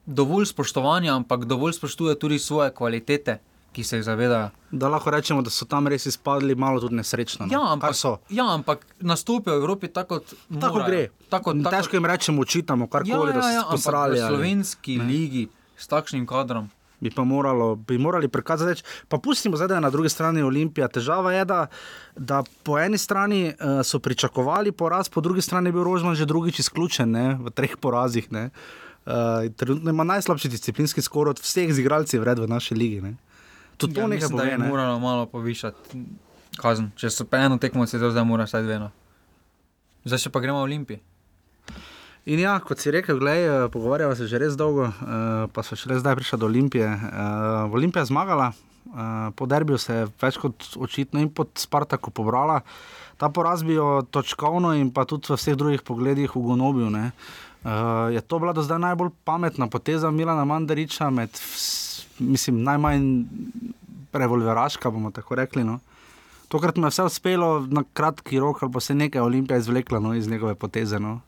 dovolj spoštovanja, ampak dovolj spoštujejo tudi svoje kvalitete, ki se jih zavedajo. da lahko rečemo, da so tam res izpadli malo tudi nesrečno. No. Ja, ampak, ja, ampak nastopijo v Evropi tako, kot Tako morajo. gre. Tako, tako, Težko jim rečemo, učitamo, karkoli, da so ampak posrali. v slovenski ne. ligi s takšnim kadrom. Bi pa moralo, bi morali prikazati več. Pa pustimo zdaj, da je na drugi strani Olimpija. Težava je, da, da po eni strani uh, so pričakovali poraz, po drugi strani je bil Rožman že drugič izključen ne, v treh porazih. Ne. Uh, trenutno ima najslabši disciplinski skor od vseh igralcev v naši ligi. Ne. Tudi to Ja, nekaj mislim, da pove. je Ne. moralo malo povišati kazen. Če so pa eno tekmo, se zdaj mora vsaj dve. no. Zdaj še pa gremo v Olimpiji. In ja, kot si rekel, glej, eh, pogovarjava se že res dolgo, uh, pa so šele zdaj prišli do Olimpije. Uh, Olimpija je zmagala, uh, po derbiju se je več kot očitno in pod Spartaku pobrala. Ta poraz bi jo točkovno in pa tudi v vseh drugih pogledih ugonobil. ne. Uh, je to bila do zdaj najbolj pametna poteza Milana Mandariča, med, vs- mislim, najmanj revolveraška, bomo tako rekli. No. Tokrat mu je vse uspelo na kratki rok, ali pa se nekaj Olimpija izvlekla no, iz njegove poteze. No.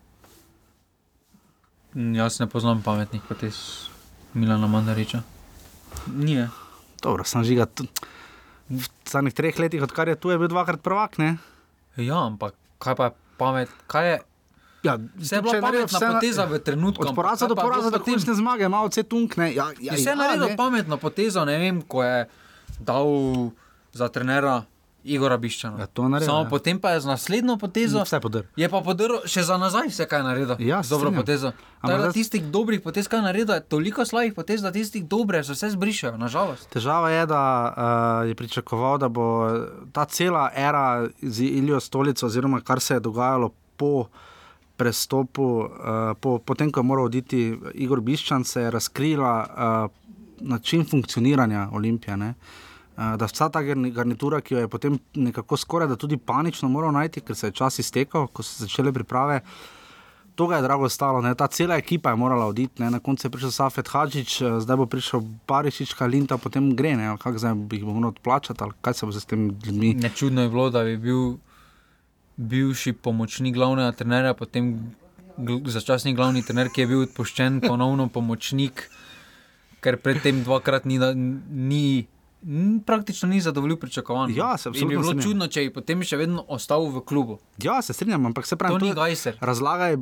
Mm, Jaz ne poznam pametnih potez Milana Mandariča. Nije. Dobro, sem žiga. V zadnjih treh letih, odkar je tu, je bil dvakrat prvak. Ne? Ja, ampak kaj pa je pamet? Kaj je? Ja, Vse je bila pametna poteza v trenutku. Od poraza do je poraza, do končne zmage, malo vse tunkne. Ja, ja, Je vse ja, naredil pametno potezo, ne vem, ko je dal za trenera Igora Biščana. Ja, naredil, Samo ja. potem pa je z naslednjo potezo. Vse podr. Je pa podaril še za nazaj, vse kaj je naredil. Ja, dobro potezo. Ampak da tistih dobrih potez, kaj je naredil, je toliko slabih potez, da tistih dobre se vse zbrišajo, nažalost. Težava je, da uh, je pričakoval, da bo ta cela era z Ilijo stolico, oziroma kar se je dogajalo po prestopu, uh, po, potem ko je moral oditi Igor Biščan, se je razkrila uh, način funkcioniranja Olimpije. Ne? Uh, da vsa ta garni- garnitura, ki jo je potem nekako skoraj da tudi panično moral najti, ker se je čas iztekel, ko so začele priprave. To je drago stalo, ne? ta cela ekipa je morala oditi, ne? na koncu je prišel Safet Hadžič, eh, zdaj bo prišel Barišič, Kalinta, potem gre, kako zdaj bi jih moral odplačati, ali kaj se bo s temi ljudmi. Nečudno je bilo, da bi bil bivši pomočnik glavnega trenerja, potem gl začasni glavni trener, ki je bil odpoščen, ponovno pomočnik, ker predtem dvakrat ni, ni praktično ni zadovoljil pričakovanj. Ja, se In bi absolutno bilo strinjam. čudno, če bi potem še vedno ostal v klubu. Ja, se strinjam, ampak se pravi, To ni je- Gajser. Razlaga je,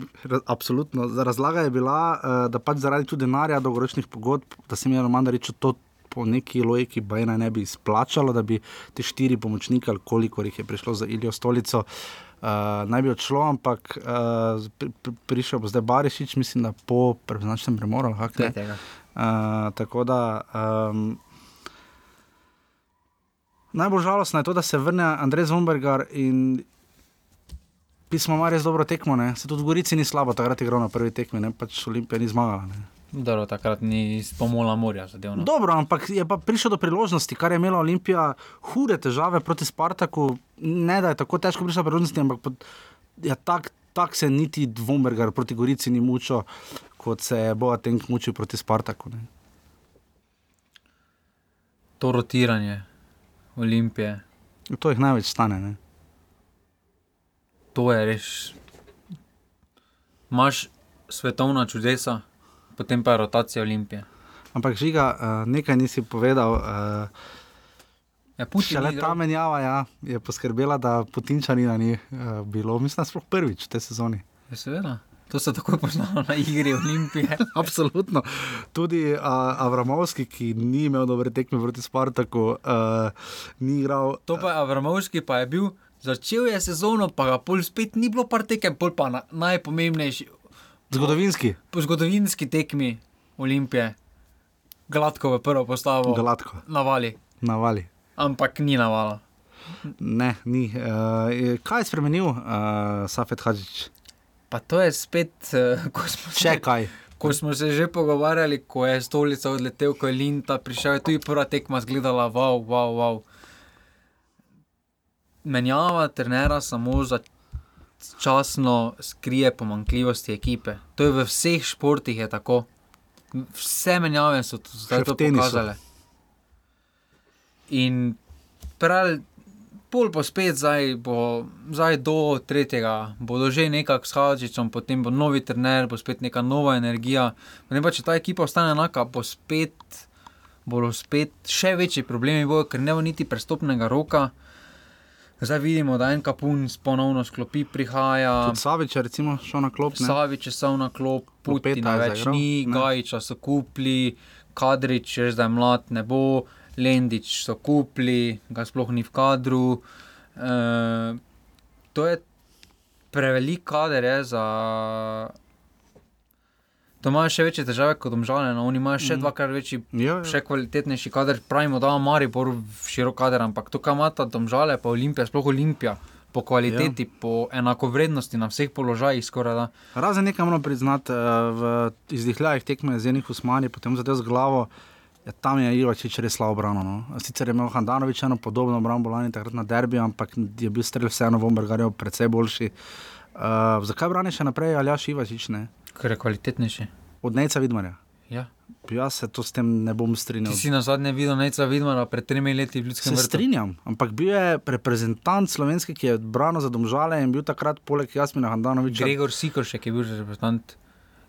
absolutno, razlaga je bila, uh, da pač zaradi tudi denarja, dolgoročnih pogodb, da se mi je Roman rekel, to po neki logiki Bajna ne bi izplačalo, da bi te štiri pomočnike, ali koliko jih je prišlo za Ilijo Stolico, uh, naj bi odšlo, ampak uh, pri, pri, prišel bo zdaj Barišič, mislim, da po preznačnem premoru. Uh, tako da. Um, najbolj žalostno je to, da se vrne Andrej Zvombergar in pismo ima res dobro tekmo. Ne? Se tudi v Gorici ni slabo, takrat je igral na prvi tekmi, ne? pač Olimpija ni zmagala. Ne? Dobro, takrat ni spomola morja zadevno. Dobro, ampak je pa prišel do priložnosti, kar je imela Olimpija hude težave proti Spartaku. Ne da je tako težko prišla do priložnosti, ampak pod, ja, tak, tak se niti Dvombergar proti Gorici ni mučil, kot se je Boatenk mučil proti Spartaku. Ne? To rotiranje Olimpije, To jih največ stane. Ne? to je res. Imaš svetovna čudesa, potem pa je rotacija Olimpije. Ampak žiga, uh, nekaj nisi povedal. Uh, Ja, Putin Šele ni ta igral. menjava ja, je poskrbela, da Putinčanina ni uh, bilo. Mislim, sploh prvič v tej sezoni. Ja, seveda. To se takoj poznalo na igri Olimpije. Absolutno. Tudi uh, Avramovski, ki ni imel dobre tekme proti Spartaku, uh, ni igral. To pa je Avramovski, pa je bil, začel je sezono, pa ga pol spet ni bilo par tekem, pol pa na, najpomembnejši Zgodovinski, po zgodovinski tekmi Olimpije, gladko v prvo postavo, Galatko, navali, navali. ampak ni navala. Ne, ni. Uh, kaj je spremenil uh, Safet Hadžič? Pa to je spet, uh, ko smo se. Če kaj. Ko smo se že pogovarjali, ko je stolica odletel, ko je Linta prišel, je tudi prva tekma zgledala, wow, wow, wow. Menjava trenera samo za časno skrije pomankljivosti ekipe. To je v vseh športih je tako. Vse menjave so zdaj Še to pokazale. In prav, pol pa spet zdaj, bo, zdaj do tretjega, bodo že nekako s Hadžičem, potem bo novi trener, bo spet neka nova energija. Ne pa če ta ekipa ostane enaka, bo spet, bodo spet še večji problemi, bojo, ker ne bo niti prestopnega roka. Zdaj vidimo, da en kapun ponovno sklopi, prihaja. Tudi Savič je šel na klop. ne? Savič je stal na klop, Putina več ni. Gajiča so kupili, Kadrič, je mlad, ne bo, Lendič so kupili, ga sploh ni v kadru. E, to je prevelik kader je za. To imajo še večje težave kot domžale, no oni imajo še Mhm. dvakrat večji, Ja, ja. še kvalitetnejši kader. Pravimo, da ima Maribor širok kader, ampak to, kar imata domžale, pa Olimpija, sploh Olimpija. Po kvaliteti, ja. po enakovrednosti na vseh položajih, skoraj da. Razen nekaj moramo priznati, eh, v izdihljajih tekme z enih usmani, potem zadev z glavo. Ja, tam je Ivačič res slabo obrano. No. Sicer je imel Handanovič eno podobno obrambo lani takrat na derbi, ampak je bil strelj vseeno v Ombergarju precej boljši. Uh, zakaj brani še naprej Aljaš Ivačič, ne? Ker je kvalitetnejši. Od Nejca Vidmarja. Ja. Jaz se to s tem ne bom strinjal. Ti si na zadnje videl Neca Vidmara pred tremi leti v Ljudskem Se vrtu. strinjam, ampak bil je reprezentant slovenski, ki je branil za domžale in bil takrat poleg Jasmina Handanoviča. Gregor Sikoršek je bil reprezentant,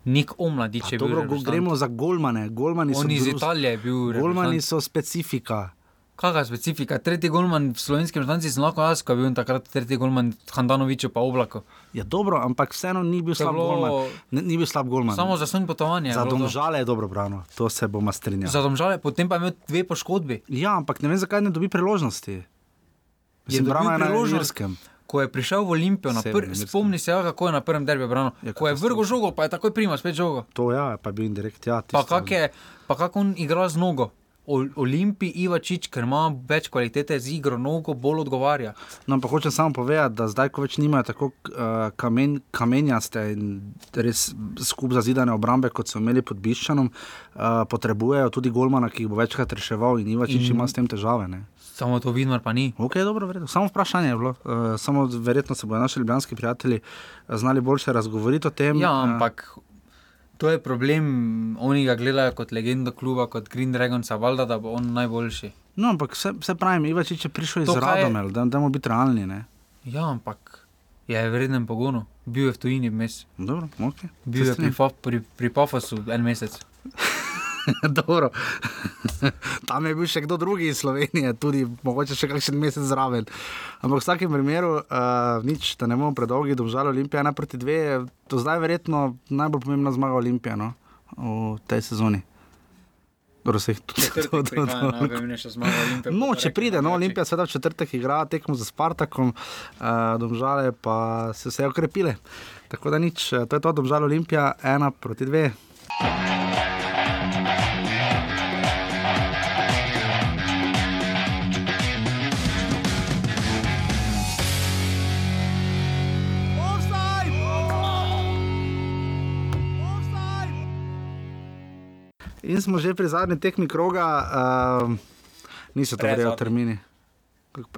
Nik Omladič je bil. Dobro, reprezentant. gremo za golmane. golmani On iz drus- Italije je bil. Golmani so specifika. Kakšna specifika? Tretji golman v slovenski reprezentanci sem lahko jaz, ko je bil takrat tretji golman Handanoviču pa Oblako. Je dobro, ampak vseeno ni bil To je slab bilo golman. Ne, ni bil slab golman. Samo za svoj potovanje. je za domžale je dobro brano, to se bomo strinjali. Za domžale, potem pa je imel dve poškodbi. Ja, ampak ne vem, zakaj ne dobi priložnosti. Mislim, dobil je na priložnost. Ko je prišel v Olimpijo, pr- spomni se, ja, kako je na prvem derbi branil. Ja, Ko je vrgel žogo, pa je takoj prima spet žogo. To ja, pa je bil indirekt. Ja, Pa tisto- kak je, pa kako on igra z nogo. Olimpij Ivačič, ker ima več kvalitete z igro, nogo bolj odgovarja. No, ampak hočem samo povedati, da zdaj, ko več nimajo tako uh, kamen, kamenjaste in res skup zazidane obrambe, kot so imeli pod Biščanom, uh, potrebujejo tudi golmana, ki jih bo večkrat reševal in Ivačič In- ima s tem težave. Ne? Samo to Vidmar pa ni. Ok, dobro, vredo. Samo vprašanje je bilo. Uh, samo verjetno se bodo naši ljubljanski prijatelji eh, znali boljše razgovoriti o tem. Ja, eh, ampak to je problem. Oni ga gledajo kot legendo kluba, kot Green Dragons, valjda, da bo on najboljši. No, ampak vse, vse pravim, Ivačič je prišel iz To, je- Radomel, da dajmo biti realni. Ne? Ja, ampak je v vrednem pogonu. Bil je v tujini vmes. Dobro, ok. Bil je pri, pri, pri Pafosu en mesec. Dobro. Tam je bil še kdo drugi iz Slovenije, tudi mogoče še kakšen mesec zraven. Ampak v vsakem primeru, uh, nič, da ne bomo predolgi, domžal Olimpija ena proti dve, je to zdaj verjetno najbolj pomembna zmaga Olimpije no? v tej sezoni. Dobro, se jih tudi No, če pride, no, Olimpija seveda v četrtek igra tekmo za Spartakom, uh, domžale pa se vse okrepile. Tako da nič, eh, to je to, domžal Olimpija, ena proti dve. In smo že pri zadnji tekmi kroga, uh, niso to verjeli termini.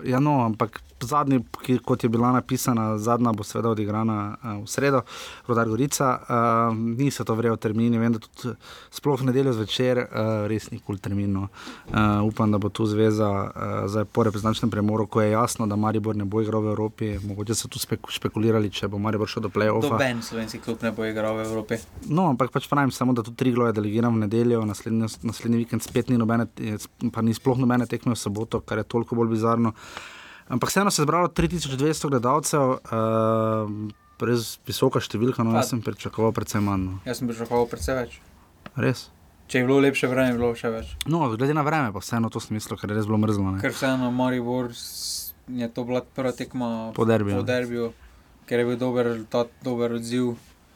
Ja, no, ampak zadnji, ki, kot je bila napisana, zadnja bo seveda odigrana uh, v sredo, Rodar Gorica. Uh, niso to vrejo termini, vem, da tudi sploh nedeljo zvečer, uh, res ni kul termino. Uh, upam, da bo tu zveza uh, zdaj po reprezentačnem premoru, ko je jasno, da Maribor ne bo igral v Evropi. Mogoče so tu spek špekulirali, če bo Maribor šel do play-offa. Noben slovenski klub ne bo igral v Evropi. No, ampak pač pravim samo, da tu tri gloje delegiram v nedeljo, naslednji, naslednji vikend spet ni nobene, pa ni sploh nobene tekme v soboto, kar je toliko bolj bizarno. Ampak vseeno se je zbralo 3200 gledalcev, uh, res visoka številka, no, jaz sem pričakoval precej manj. No. Jaz sem pričakoval precej več. Res. Če je bilo lepše vreme, je bilo še več. No, glede na vreme, pa vseeno to smislo, ker je res bilo mrzlo. Ne? Ker vseeno, Maribor je to bila prva tekma po derbiju. Po derbiju ker je bil dober rezultat, dober odziv.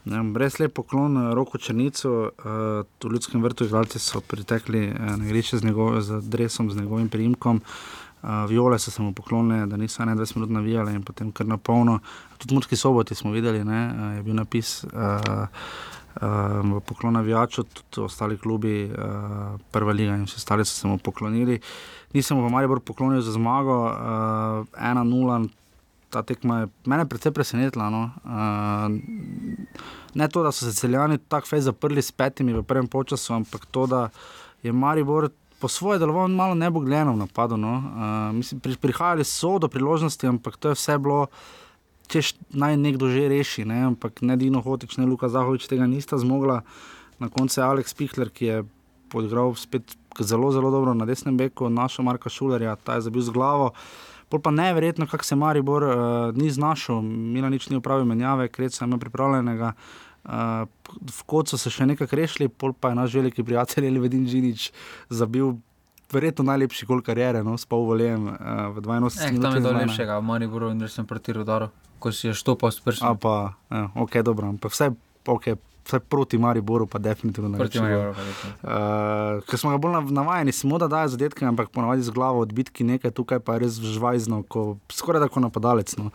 Ja, brez lep poklon eh, roko črnico, uh, v ljudskem vrtu igralci so pritekli uh, na igrišče z, njegov, z dresom, z njegovim priimkom. Uh, Uh, viole so se mu poklonile, da niso 21 minut navijale in potem kar na polno. Tudi Murski soboti smo videli, da uh, je bil napis uh, uh, poklon navijaču, tudi ostali klubi, uh, prva liga in vsi ostali so se mu poklonili. Nisem pa malo bolj poklonil za zmago, uh, 1-0. Ta tekma je mene precej presenetila. No. Uh, ne to, da so se celjani tako fej zaprli s petimi v prvem času, ampak to, da je Maribor po svoje delovalo malo nebogljeno v napadu. No. Uh, mislim, pri, prihajali so do priložnosti, ampak to je vse bilo, če naj nekdo že reši. Ne. Ampak ne Dino Hotič, ne Luka Zahovič tega nista zmogla. Na koncu je Aleks Pihler, ki je odigral spet zelo, zelo dobro na desnem beku, našo Marka Šulerja, ta je zabil z glavo. Pol pa neverjetno, kako se Maribor uh, ni znašel, Mila nič ni upravil menjave, kreca ima pripravljenega. Uh, v kot so se še nekaj rešili, pol pa je naš veliki prijatelj ali vedin Žinič zabil. Verjetno najlepši gol karijere, no, s polvoljem uh, v 82. Eh, tam je to lepšega, v Mariboru in da sem proti Rudaru, ko si je štopal s prstom. A pa, ja, ok, dobro, ampak vse, ok, vse proti Mariboru, pa definitivno ne. Proti Mariboru. Uh, ker smo ga bolj navajeni, smo da dajo zadetke, ampak ponavadi z glavo odbitki nekaj, tukaj pa je res žvajzno, ko, skoraj tako napadalec. No.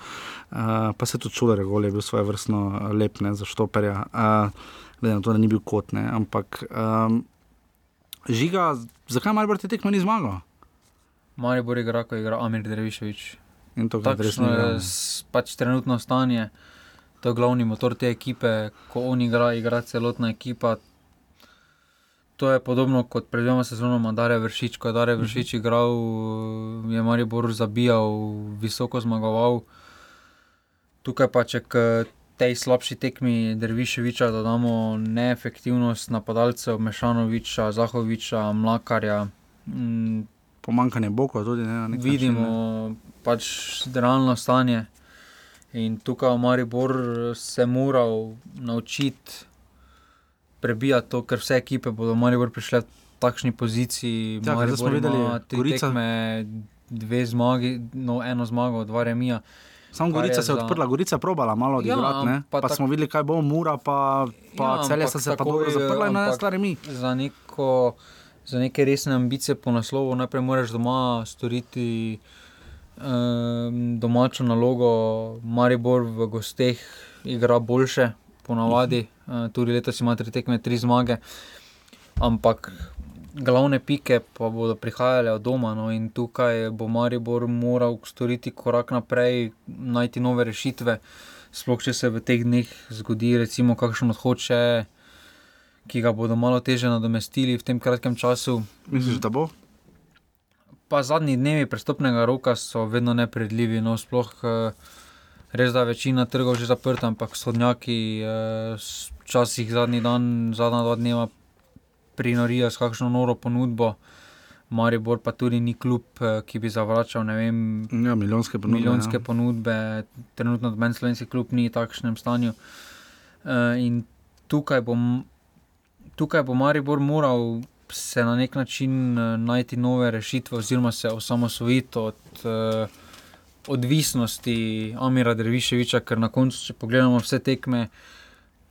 Uh, pa se tudi čuda, da je bil svoje vrstno lep ne, za štoperja. Uh, Glede na to, da ni bil kot ne. Ampak um, žiga, zakaj Maribor te tekme ni zmagal? Maribor je igral, ko je igral Amir Drevišovič. In to, kar res ne. Pač trenutno stanje to je glavni motor te ekipe, ko on igra, igra celotna ekipa. To je podobno kot pred dvema sezonama, da je vršič, ko je Dare vršič mhm. igral, je Maribor zabijal, visoko zmagoval. Tukaj pa če k tej slabši tekmi Derviševiča dodamo neefektivnost napadalcev, Mešanoviča, Zahoviča, Mlakarja. Mm, Pomankanje bokov tudi ne. Vidimo pač realno stanje. In tukaj v Maribor se moral naučiti prebijati to, ker vse ekipe bodo v Maribor prišle v takšni poziciji. Ja, Maribor smo videli, da je to dve zmagi, no eno zmago, dva remija. Sam Gorica se je odprla, Gorica je probala malo odigrati, ja, pa, pa tak... smo videli, kaj bo Mura, pa, pa ja, celje so se pa dobro zaprla in na stvari mi. Za, neko, za neke resne ambicije po naslovu najprej moraš doma storiti um, domačo nalogo, Maribor v gosteh igra boljše, ponavadi, uh, tudi letos ima tri tekme, tri zmage. Ampak glavne pike pa bodo prihajale od doma, no, in tukaj bo Maribor moral storiti korak naprej, najti nove rešitve. Sploh če se v teh dneh zgodi, recimo, kakšen odhod še, ki ga bodo malo teže nadomestili v tem kratkem času. Misliš, da bo? Pa zadnji dnevi prestopnega roka so vedno nepredvidljivi. No, sploh eh, res da je večina trgov že zaprta, ampak sodnjaki, eh, včasih zadnji dan, zadnja dva dneva, prinorijo s kakšno noro ponudbo. Maribor pa tudi ni klub, eh, ki bi zavračal ne vem, Ja, milijonske ponudbe. milijonske ja. ponudbe, trenutno meni slovenski klub ni v takšnem stanju. Uh, in tukaj bo, tukaj bo Maribor moral se na nek način uh, najti nove rešitve, oziroma se osamosvojiti od uh, odvisnosti Amira Derviševiča, ker na koncu, če pogledamo vse tekme.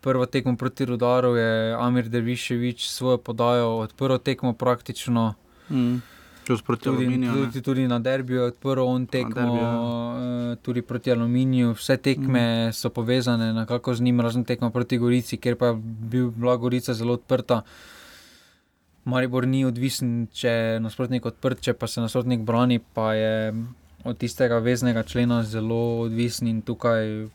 Prvo tekmo proti Rudaru je Amir Derviševič svojo podajo odprl tekmo praktično. Mm. Proti Tudi, aluminiju. tudi, tudi na derbiju je odprl on tekmo, derbiju, eh, tudi proti Aluminiju. Vse tekme mm. so povezane nekako z njim, razen tekmo proti Gorici, kjer pa je bil, bila Gorica zelo odprta. Maribor ni odvisen, če je nasprotnik odprt, če pa se nasprotnik brani, pa je od tistega veznega člena zelo odvisen in tukaj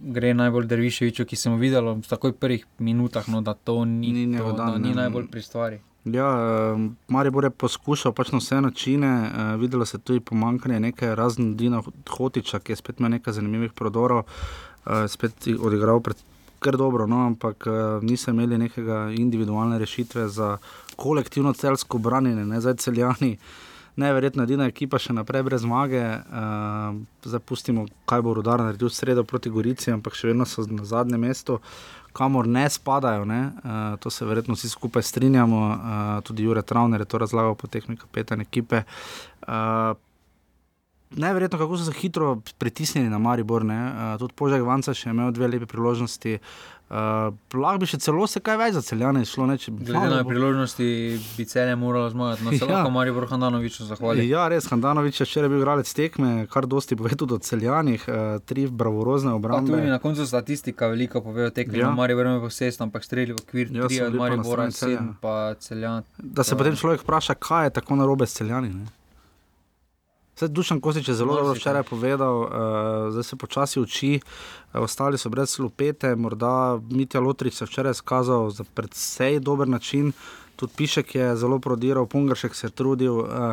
gre najbolj Derviševiču, ki sem videl v takoj prvih minutah, no, da to ni, Ni ni, to, da ni ne. najbolj pri stvari. Ja, eh, Maribor je poskušal pač na vse načine, eh, videlo se tudi pomankanje nekaj razen Dina Hotiča, ki je spet imel nekaj zanimivih prodorov, eh, spet odigral pred. Kar dobro, no, ampak uh, niso imeli nekega individualne rešitve za kolektivno celsko branjenje, ne zdaj celjani. Neverjetno, edina ekipa še naprej brez zmage. Uh, zdaj pustimo, kaj bo rodar naredil v sredo proti Gorici, ampak še vedno so na zadnjem mestu, kamor ne spadajo. Ne? Uh, to se verjetno vsi skupaj strinjamo. Uh, tudi Jure Travner je to razlagal po tehni kapetan ekipe. Uh, Neverjetno, kako so se hitro pritisnili na Maribor. ne. Uh, tudi Požek Vanca še imel dve lepe priložnosti. Uh, lahko bi še celo se kaj več za celjane išlo. Ne, če Glede na malo- priložnosti bi celje moralo zmagati, no se Ja. lahko Maribor Handanoviču zahvali. Ja, res, Handanovič je včeraj bil igralec tekme, kar dosti pove tudi o celjanih, uh, tri bravorozne Pa tudi obrambe. na koncu statistika veliko pove o tekmi. Ja. Ja. Maribor je šest, ampak streli v okvir Ja, tri od Maribora, sedem pa celjan. Da se to- potem človek vpraša, kaj je tako narobe s celjani. Ne? Vse Dušan Kosič je zelo dobro včeraj povedal, uh, zdaj se počasi uči, uh, ostali so brez lupete, morda Mitja Lotrič se je včeraj izkazal za predvsej dober način, tudi Pišek je zelo prodiral, Pungaršek se je trudil. Uh,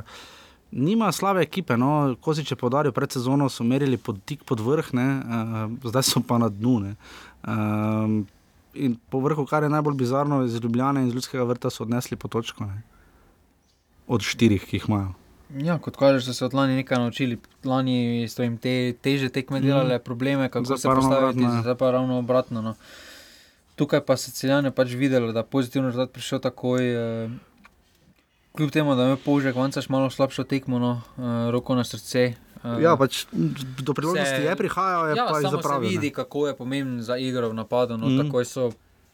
Nima slabe ekipe, no, Kosič je podaril pred sezono, so merili pod, tik pod vrh, ne, uh, zdaj so pa na dnu. Ne. Um, in po vrhu, kar je najbolj bizarno, iz Ljubljana in iz ljudskega vrta so odnesli po točko. Ne. Od štirih, ki jih imajo. Ja, kot kažeš, so se od lani nekaj naučili. Lani so jim te teže tekme delale mm. probleme, kako Zdaj se postaviti, obratno, ja. zdaj pa ravno obratno. No. Tukaj pa se celjane pač videlo, da je pozitivno rezultat prišel takoj. Eh, kljub temu, da je imel Požek Vancaš malo slabšo tekmo, no, eh, roko na srce. Eh, Ja, pač do priložnosti Se- je prihajal, je ja, pa se zapravil. vidi, kako je pomemben za igro v napadu. No, mm. Takoj so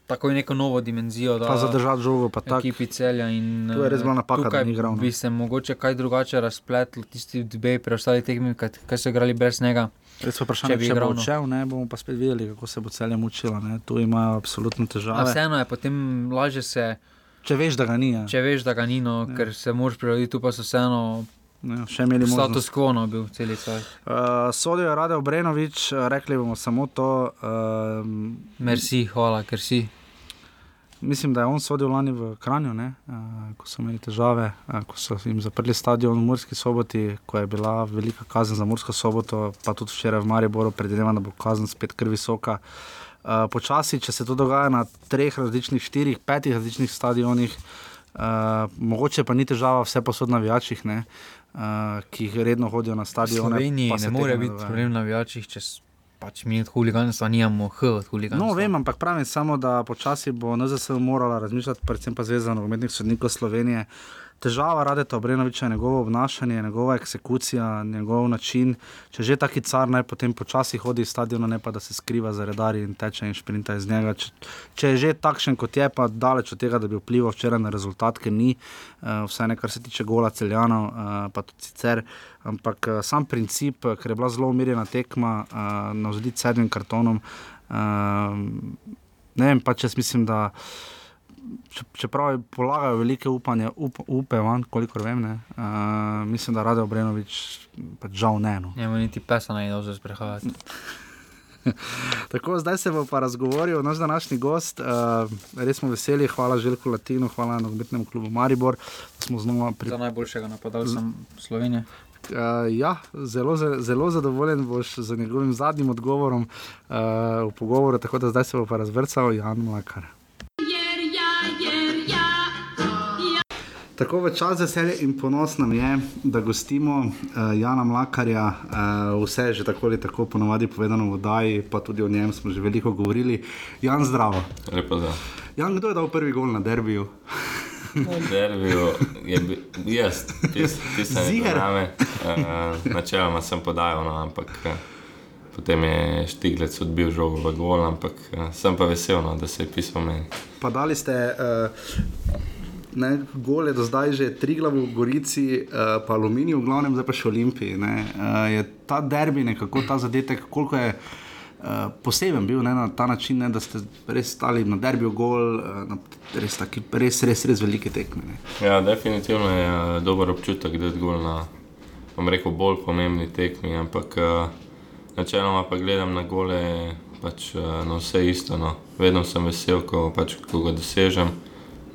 takoj neko novo dimenzijo. Pa zadržati žogo, pa tako. ekipi celja. In, To je res bila napaka, da ni igral, no. Bi se mogoče kaj drugače razpletlo, tisti dve preostali tekmi, kaj so igrali brez njega. Res je vprašanje, če bi igral, no. odšel, ne bomo pa spet videli, kako se bo celje mučilo. Ne. Tu imajo absolutno A težave. vseeno je potem lažje se, Če veš, da ga ni, ja. če veš, da ga ni, no, Ja. ker se moraš prilagoditi, tu pa so vseeno Ja, še imeli status možnost. quo no, bil celi čas. Uh, Sodijo je Rade Obrenovič, uh, rekli bomo samo to. Uh, Merci, hvala, ker si. Mislim, da je on sodil lani v Kranju, ne, uh, ko so imeli težave, uh, ko so jim zaprli stadion v Murski soboti, ko je bila velika kazen za Mursko soboto, pa tudi včeraj v Mariboru, predvidevam, da bo kazen spet kar visoka. Uh, počasi, če se to dogaja na treh različnih, štirih, petih različnih stadionih, uh, mogoče pa ni težava vse posod na vijačih, ne, uh, ki jih redno hodijo na V stadione. Sloveniji ne more biti problem na vijačih, če pač mi od huliganstva nimamo H od huliganstva. No, vem, ampak pravim samo, da počasi bo NZS morala razmišljati, predvsem pa Zveza nogometnih sodnikov Slovenije. Težava Radeta Obrenoviča je njegovo obnašanje, njegova eksekucija, njegov način. Če že taki car naj potem počasi hodi iz stadiona, ne pa da se skriva za redari in teče in šprinta iz njega. Če, če je že takšen kot je, pa daleč od tega, da bi vplival včeraj na rezultat, ker ni, uh, vsaj ne kar se tiče gola celjanov, uh, pa tudi sicer. Ampak uh, sam princip, eh, ker je bila zelo umirjena tekma, uh, navzdi sedmim kartonom. Uh, ne vem, pač jaz mislim, da če- čeprav polagajo velike upanje, up, upe van, kolikor vem, ne, uh, mislim, da Rade Obrenovič pač žal ne. No. Njemu niti pesa naj dobro sprehajati. Tako, zdaj se bo pa razgovoril naš današnji gost. Uh, res smo veseli, hvala Željku Latinu, hvala nogometnemu klubu Maribor, smo znova pri. Za najboljšega napadalca Slovenije. Uh, ja, zelo, ze- zelo zadovoljen boš z njegovim zadnjim odgovorom uh, v pogovoru, tako da zdaj se bo pa razvrcal Jan Mlakar. Tako v čas veselje in ponos nam je, da gostimo uh, Jana Mlakarja. Uh, vse je že tako ali tako ponovadi povedano v oddaji, pa tudi o njem smo že veliko govorili. Jan, zdravo. Lepo da. Jan, kdo je dal prvi gol na derbiju? Dervijo je bil jaz, ti se ne Ziher. zname. Uh, načeloma sem podajal, no, ampak uh, potem je Štiglec odbil žogo v gol, ampak uh, sem pa vesel, no, da se je pisal meni. Pa dali ste uh, ne, gole do zdaj že tri glave v Gorici, uh, pa Aluminij, v glavnem zdaj pa še Olimpiji. ne. Uh, ta derbi nekako ta zadetek, koliko je. Uh, poseben bil ne, na ta način, ne, da ste res stali na derbiju, gol, uh, na res, taki, res, res, res velike tekme. Ne. Ja, definitivno je uh, dober občutek, da je gol na, rekel, bolj pomembni tekmi, ampak uh, načeloma pa gledam na gole pač, uh, na vse isto. No. Vedno sem vesel, ko, pač, ko ga dosežem,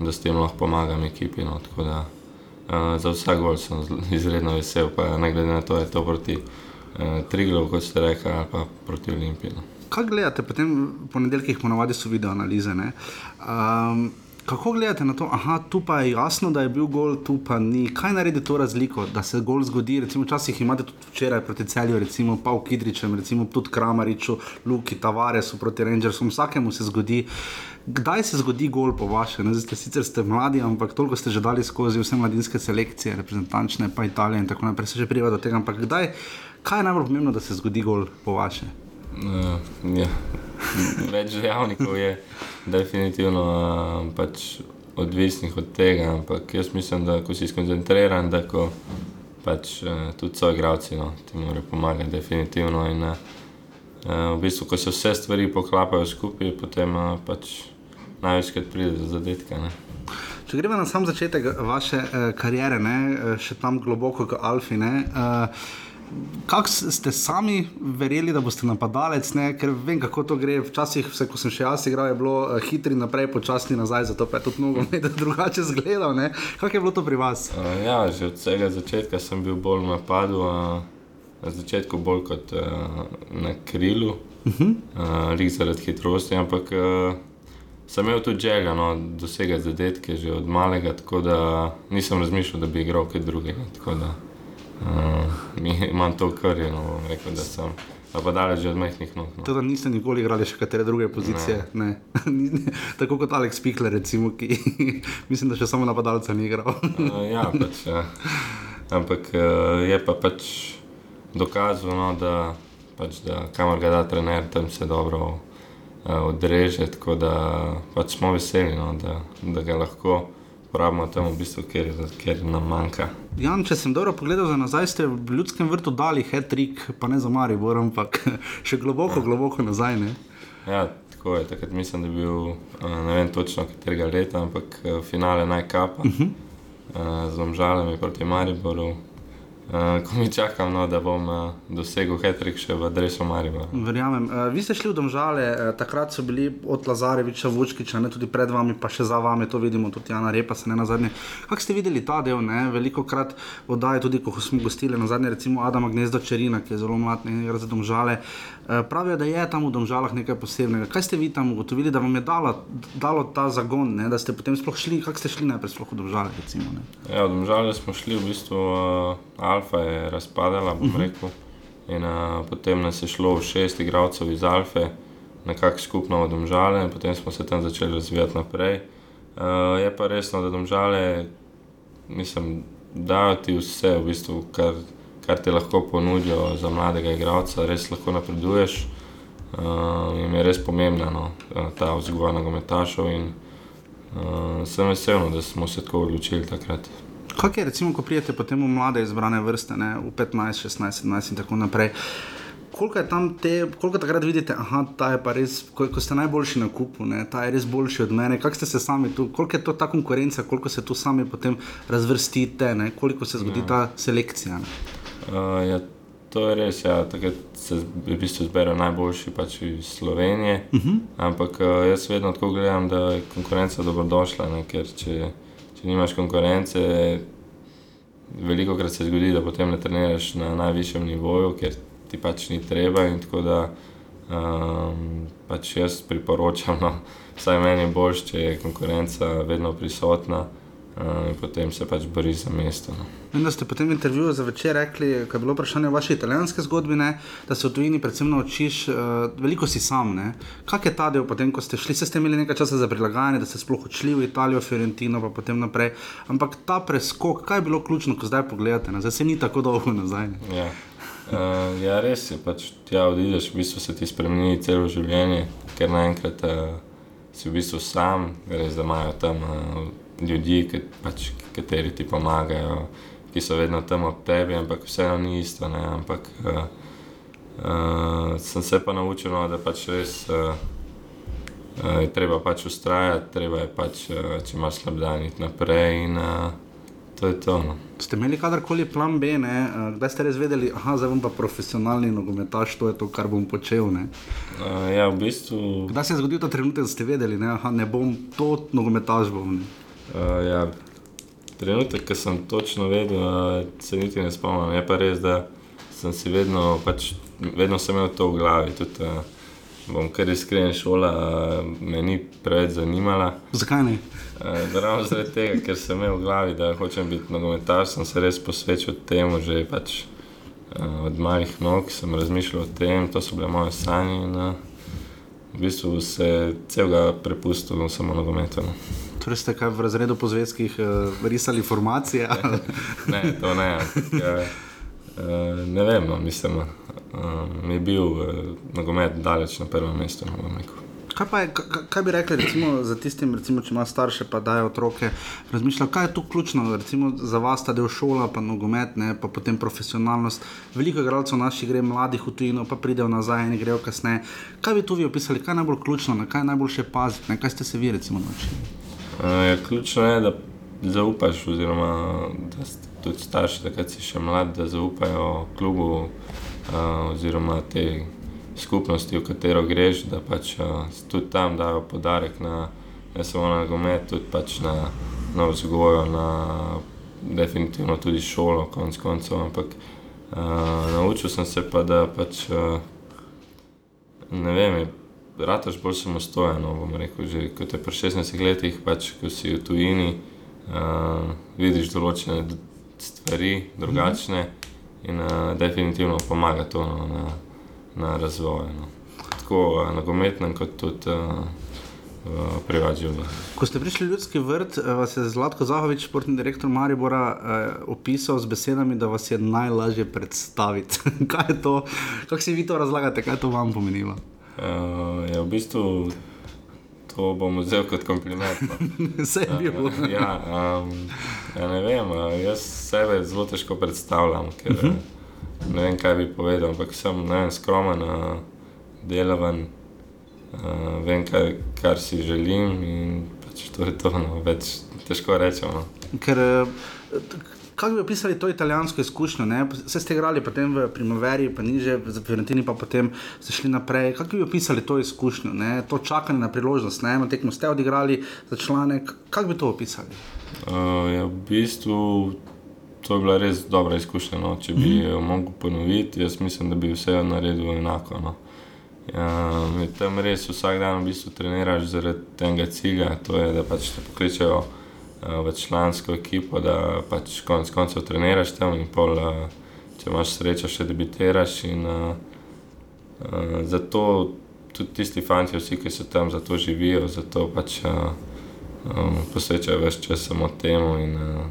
da s tem lahko pomagam ekipi. No. Da uh, za vsak gol sem izredno vesel, pa ne glede na to, da je to proti uh, Triglav, kot ste rekli, ali pa proti Olimpiji. No. Kaj gledate, potem v ponedeljkih ponovadi so video analize. ne? Um, kako gledate na to, da tu pa je jasno, da je bil gol, tu pa ni. Kaj naredi to razliko, da se gol zgodi? Recimo, včasih imate tudi včeraj proti celju, recimo Pav Kidričem, recimo tudi Kramariču, Luki, Tavaresu proti Rangersom, vsakemu se zgodi. Kdaj se zgodi gol po vašem? Zdaj ste sicer ste mladi, ampak toliko ste že dali skozi vse mladinske selekcije, reprezentančne, pa Italije in tako naprej, se že prijeva do tega. Ampak kdaj, kaj je najbolj pomembno, da se zgodi gol po vašem? Uh, ja. Več dejavnikov je definitivno uh, pač odvisnih od tega, ampak jaz mislim, da ko si skoncentriran, da ko pač uh, tudi so igravci, no, ti morajo pomagati definitivno. In, uh, v bistvu, ko se vse stvari poklapajo skupaj, potem uh, pač največkrat pride do zadetka. Ne. Če gremo na sam začetek vaše uh, kariere, ne, eh, še tam globoko kot Alfi. Ne, uh, Kako ste sami verjeli, da boste napadalec, ne? ker vem, kako to gre. Včasih, vse, ko sem še jaz igral, je bilo uh, hitri naprej, počasni nazaj, zato pa je tudi mnogo drugače zgledal. ne. Kako je bilo to pri vas? Uh, ja, že od vsega začetka sem bil bolj v napadu, uh, na začetku bolj kot uh, na krilu, uh -huh. uh, zaradi hitrosti, ampak uh, sem imel tudi željo no, dosegati zadetke že od malega, tako da nisem razmišljal, da bi igral kaj drugega. Tako da uh, mi- imam to krje, no, bom rekel, da sem napadalec že od majhnih nog. No. Teda niste nikoli igrali še katere druge pozicije. Ne. Ne. Tako kot Alex Pikler, recimo, ki mislim, da še samo napadalca ni igral. Uh, ja, pač, ja. Ampak uh, je pa pač dokazano, no, da, pač, da kamor ga da trener, tam se dobro odreže. Tako da pač smo veseli, no, da, da ga lahko uporabimo tam, v bistvu, kjer, kjer nam manjka. Jan, če sem dobro pogledal za nazaj, ste v ljudskem vrtu dali hetrik, pa ne za Maribor, ampak še globoko, globoko nazaj. Ne? Ja, tako je. Takrat mislim, da je bil uh, ne vem točno katerega leta, ampak uh, finale najkapa uh -huh. uh, z Domžalami proti Mariboru. Uh, ko mi čakam, no, da bom uh, dosegel hetrik še v adresu Maribora. Verjamem. Uh, vi ste šli v Domžale, uh, takrat so bili od Lazareviča, Vučkiča, ne tudi pred vami, pa še za vami, to vidimo tudi Jana Repa, se ne na zadnje. Kako ste videli ta del? Ne? Veliko krat oddaje, tudi ko smo gostili na zadnje, recimo Adama Gnezda Čerina, ki je zelo mlad, ne igra za Domžale. Uh, pravijo, da je tam v Domžalah nekaj posebnega. Kaj ste vi tam ugotovili, da vam je dalo, dalo ta zagon, ne? da ste potem sploh šli, kako ste šli najprej sploh v Domžale? Recimo, ne? Ja, v Domžale smo šli v bistvu, uh, Alfa je razpadala, bom rekel. In uh, potem nas je šlo šest igralcev iz Alfe, nekako skupno v Domžale, in potem smo se tam začeli razvijati naprej. Uh, je pa resno, da Domžale, mislim, dajo ti vse, v bistvu, kar, kar ti lahko ponudijo za mladega igralca, res lahko napreduješ. Uh, in je res pomembna no, ta vzgoja nogometašev. In uh, sem vesel, no, da smo se tako odločili takrat. Kaj je, recimo, ko prijete potem v mlade izbrane vrste, ne, v 15, 16, 17 in tako naprej? Koliko je tam te, koliko takrat vidite, da ta je pa res, ko, ko ste najboljši na kupu, ne, ta je res boljši od mene. Kako ste se sami tu, koliko je to ta konkurenca, koliko se tu sami potem razvrstite, ne, koliko se zgodi ta selekcija? Ne? Uh, ja, to je res. Ja. Takrat se v bistvu zbere najboljši pač iz Slovenije. Uh -huh. Ampak uh, jaz vedno tako gledam, da je konkurenca dobrodošla. Ne? Ker če, če nimaš konkurence, veliko krat se zgodi, da potem ne treniraš na najvišjem nivoju, ker ti pač ni treba. In tako da um, pač jaz priporočam, no, vsaj meni je boljš, če je konkurenca vedno prisotna. uh, in potem se pač boriš za mesto. No. Vem, da ste potem v intervjuju za večer rekli, ko je bilo vprašanje o vaši italijanski zgodbi, ne, da se v tujini predvsem naučiš, uh, veliko si sam. ne. Kak je ta del, potem, ko ste šli, se ste imeli nekaj časa za prilagajanje, da ste sploh odšli v Italijo, Fiorentino, pa potem naprej. Ampak ta preskok, kaj je bilo ključno, ko zdaj pogledate? Ne? Zdaj se ni tako dolgo nazaj. Ne? Ja. Uh, ja, res je, pač tja odideš, v bistvu se ti spremeni celo življenje, ker naenkrat uh, si v bistvu sam, res da imajo tam uh, ljudi, ki, pač, kateri ti pomagajo, ki so vedno tam ob tebi, ampak vseeno ni isto. Ne, ampak uh, uh, sem se pa naučil, no, da pač res uh, uh, je treba pač ustrajati, treba je pač, uh, če imaš slab dan, iti naprej in uh, to je to. No. Ste imeli kadarkoli plan B, ne? Eh, kdaj ste res vedeli, da bom pa profesionalni nogometaš, to je to, kar bom počel. Ne? Uh, ja, v bistvu. Kdaj se je zgodil ta trenutek, da ste vedeli, da ne bom to nogometaš? Bom, ne? Uh, ja, trenutek, ki sem točno vedel, se niti ne spomnim. Je pa res, da sem si vedno, pač, vedno sem imel to v glavi. Tudi, uh, bom kar iskren, šola uh, me ni preveč zanimala. Zakaj ne? Uh, ravno zaradi tega, ker sem imel v glavi, da hočem biti nogometaš, sem se res posvečal temu, že pač, uh, od malih nog sem razmišljal o tem, to so bile moje sanje. In, uh, v bistvu se celega prepustil samo nogometu. Torej ste kaj v razredu po zvezkih uh, risali informacije? ne, to ne. Ja, uh, ne vem, no, mislim, uh, mi je bil uh, nogomet daleč na prvem mestu. No, Kaj, je, kaj, kaj bi rekli recimo, za tistim, recimo, če ima starše, pa dajo otroke? Razmišljajo, kaj je tu ključno recimo, za vas, ta del šola, pa nogomet, ne, pa potem profesionalnost. Veliko igralcev naših gre mladih v tujino, pa pridejo nazaj in grejo kasneje. Kaj bi tu vi opisali, kaj je najbolj ključno, na kaj je najboljše paziti, kaj ste se vi recimo naučili? Uh, ja, ključno je, da zaupaš, oziroma da tudi starši, da si še mlad, da zaupajo klubu uh, oziroma tej skupnosti, v katero greš, da pač uh, tudi tam dajo podarek na ne samo na gomet, tudi pač na, na vzgojo, na definitivno tudi šolo, konc koncev. Ampak uh, naučil sem se pa, da pač uh, ne vem. Rataš bolj samostojen, no, bom rekel, že kot je pri 16 letih, pač, ko si v tujini, uh, vidiš določene stvari, drugačne in uh, definitivno pomaga to no, na, na razvoj. No. Tako na nogometnem, kot tudi uh, privat življenje. Ko ste prišli v ljudski vrt, vas je Zlatko Zahovič, športni direktor Maribora, uh, opisal z besedami, da vas je najlažje predstaviti. kaj je to, kako si vi to razlagate, kaj je to vam pomenilo? Uh, ja, v bistvu to bom vzel kot kompliment. Vse no. je bilo. Uh, ja, um, ja, ne vem, jaz sebe zelo težko predstavljam. Ker, uh -huh ne vem, kaj bi povedal, ampak sem vem, skromen, delaven, uh, vem, kaj, kar si želim in pač to je to, no, več težko rečemo. No. Ker, kako bi opisali to italijansko izkušnjo? Vse ste igrali potem v Primaveri, pa niže, v Fiorentini, pa potem ste šli naprej. Kako bi opisali to izkušnjo, ne? to čakanje na priložnost, ne eno tekmo ste odigrali za članek, kako bi to opisali? Uh, ja, v bistvu to je bila res dobra izkušnja. No. Če bi jo mogel ponoviti, jaz mislim, da bi vse naredil enako. No. Ja, tam res vsak dan v bistvu treniraš zaradi tega cilja, to je, da pač te pokličejo uh, v člansko ekipo, da pač konec koncev treniraš tam in pol, uh, če imaš srečo, še debitiraš. In, uh, uh, zato tudi tisti fanti, vsi, ki so tam, zato živijo, zato pač uh, um, posvečajo več časa samo temu. In, uh,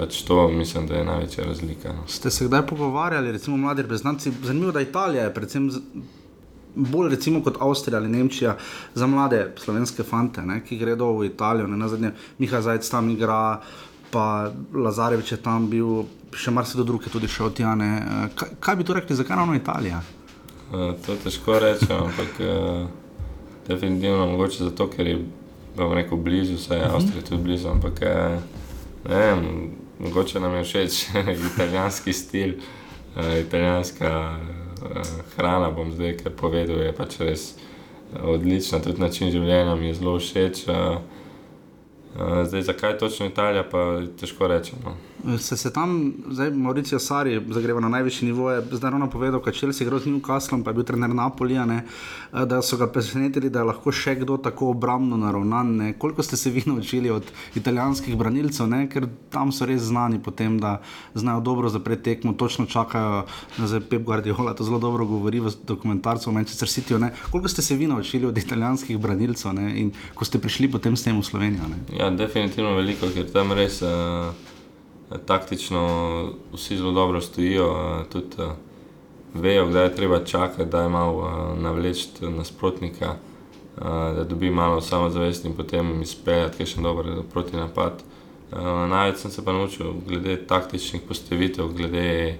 Pač to mislim, da je največja razlika. No. Ste se kdaj pogovarjali, recimo, mladi reprezentanci? Zanimivo je, da Italija je predvsem bolj recimo, kot Avstrija ali Nemčija za mlade slovenske fante, ne, ki gredo v Italijo. Ne, na zadnje, Miha Zajec tam igra, pa Lazarevič je tam bil, še marsikdo drug je tudi šel od Jane. Kaj, kaj bi to rekli, zakaj ravno Italija? Uh, to težko reči, ampak uh, definitivno mogoče zato, ker je rekel, blizu, vse je Avstrija tudi blizu. Ampak, uh, ne vem, mogoče nam je všeč italijanski stil, uh, italijanska uh, hrana. Bom zdaj kar povedal, je pač res uh, odlična, tudi način življenja mi je zelo všeč. Uh, zdaj, zakaj točno Italija, pa težko rečemo. Se, se tam, zdaj Mauricio Sari, zagreva na najvišji nivo, je zdaj ravno povedal, da Chelsea gre z Newcastlom, pa je bil trener Napolija, ne, eh, da so ga presenetili, da je lahko še kdo tako obrambno naravnan. Ne. Koliko ste se vi naučili od italijanskih branilcev, ne, ker tam so res znani po tem, da znajo dobro zapreti tekmo, točno čakajo, da zdaj Pep Guardiola to zelo dobro govori v dokumentarcu o Manchester Cityju. Koliko ste se vi naučili od italijanskih branilcev ne, in ko ste prišli potem s tem v Slovenijo? Ne. Ja, definitivno veliko, ker tam res uh, taktično vsi zelo dobro stojijo, uh, tudi uh, vejo, kdaj je treba čakati, da je malo uh, navleči nasprotnika, da dobi malo samozavesti in potem izpeljati še dober proti napad. Uh, največ sem se pa naučil glede taktičnih postavitev, glede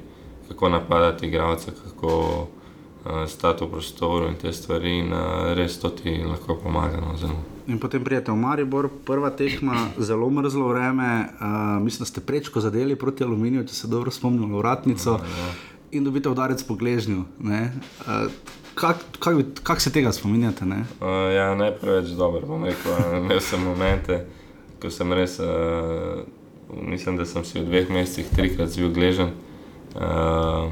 kako napadati igralce, kako stati v prostoru in te stvari, in res to ti lahko pomaga. No. In potem prijete v Maribor, prva tekma, zelo mrzlo vreme, uh, mislim, da ste prečko zadeli proti aluminiju, če se dobro spomnim, vratnico in dobite udarec po gležnju. Uh, Kako kak, kak se tega spominjate? Ne? Uh, ja, ne preveč dobro, bom rekel. Imel sem momente, ko sem res, uh, mislim, da sem si v dveh mesecih trikrat zbil gležen. Uh,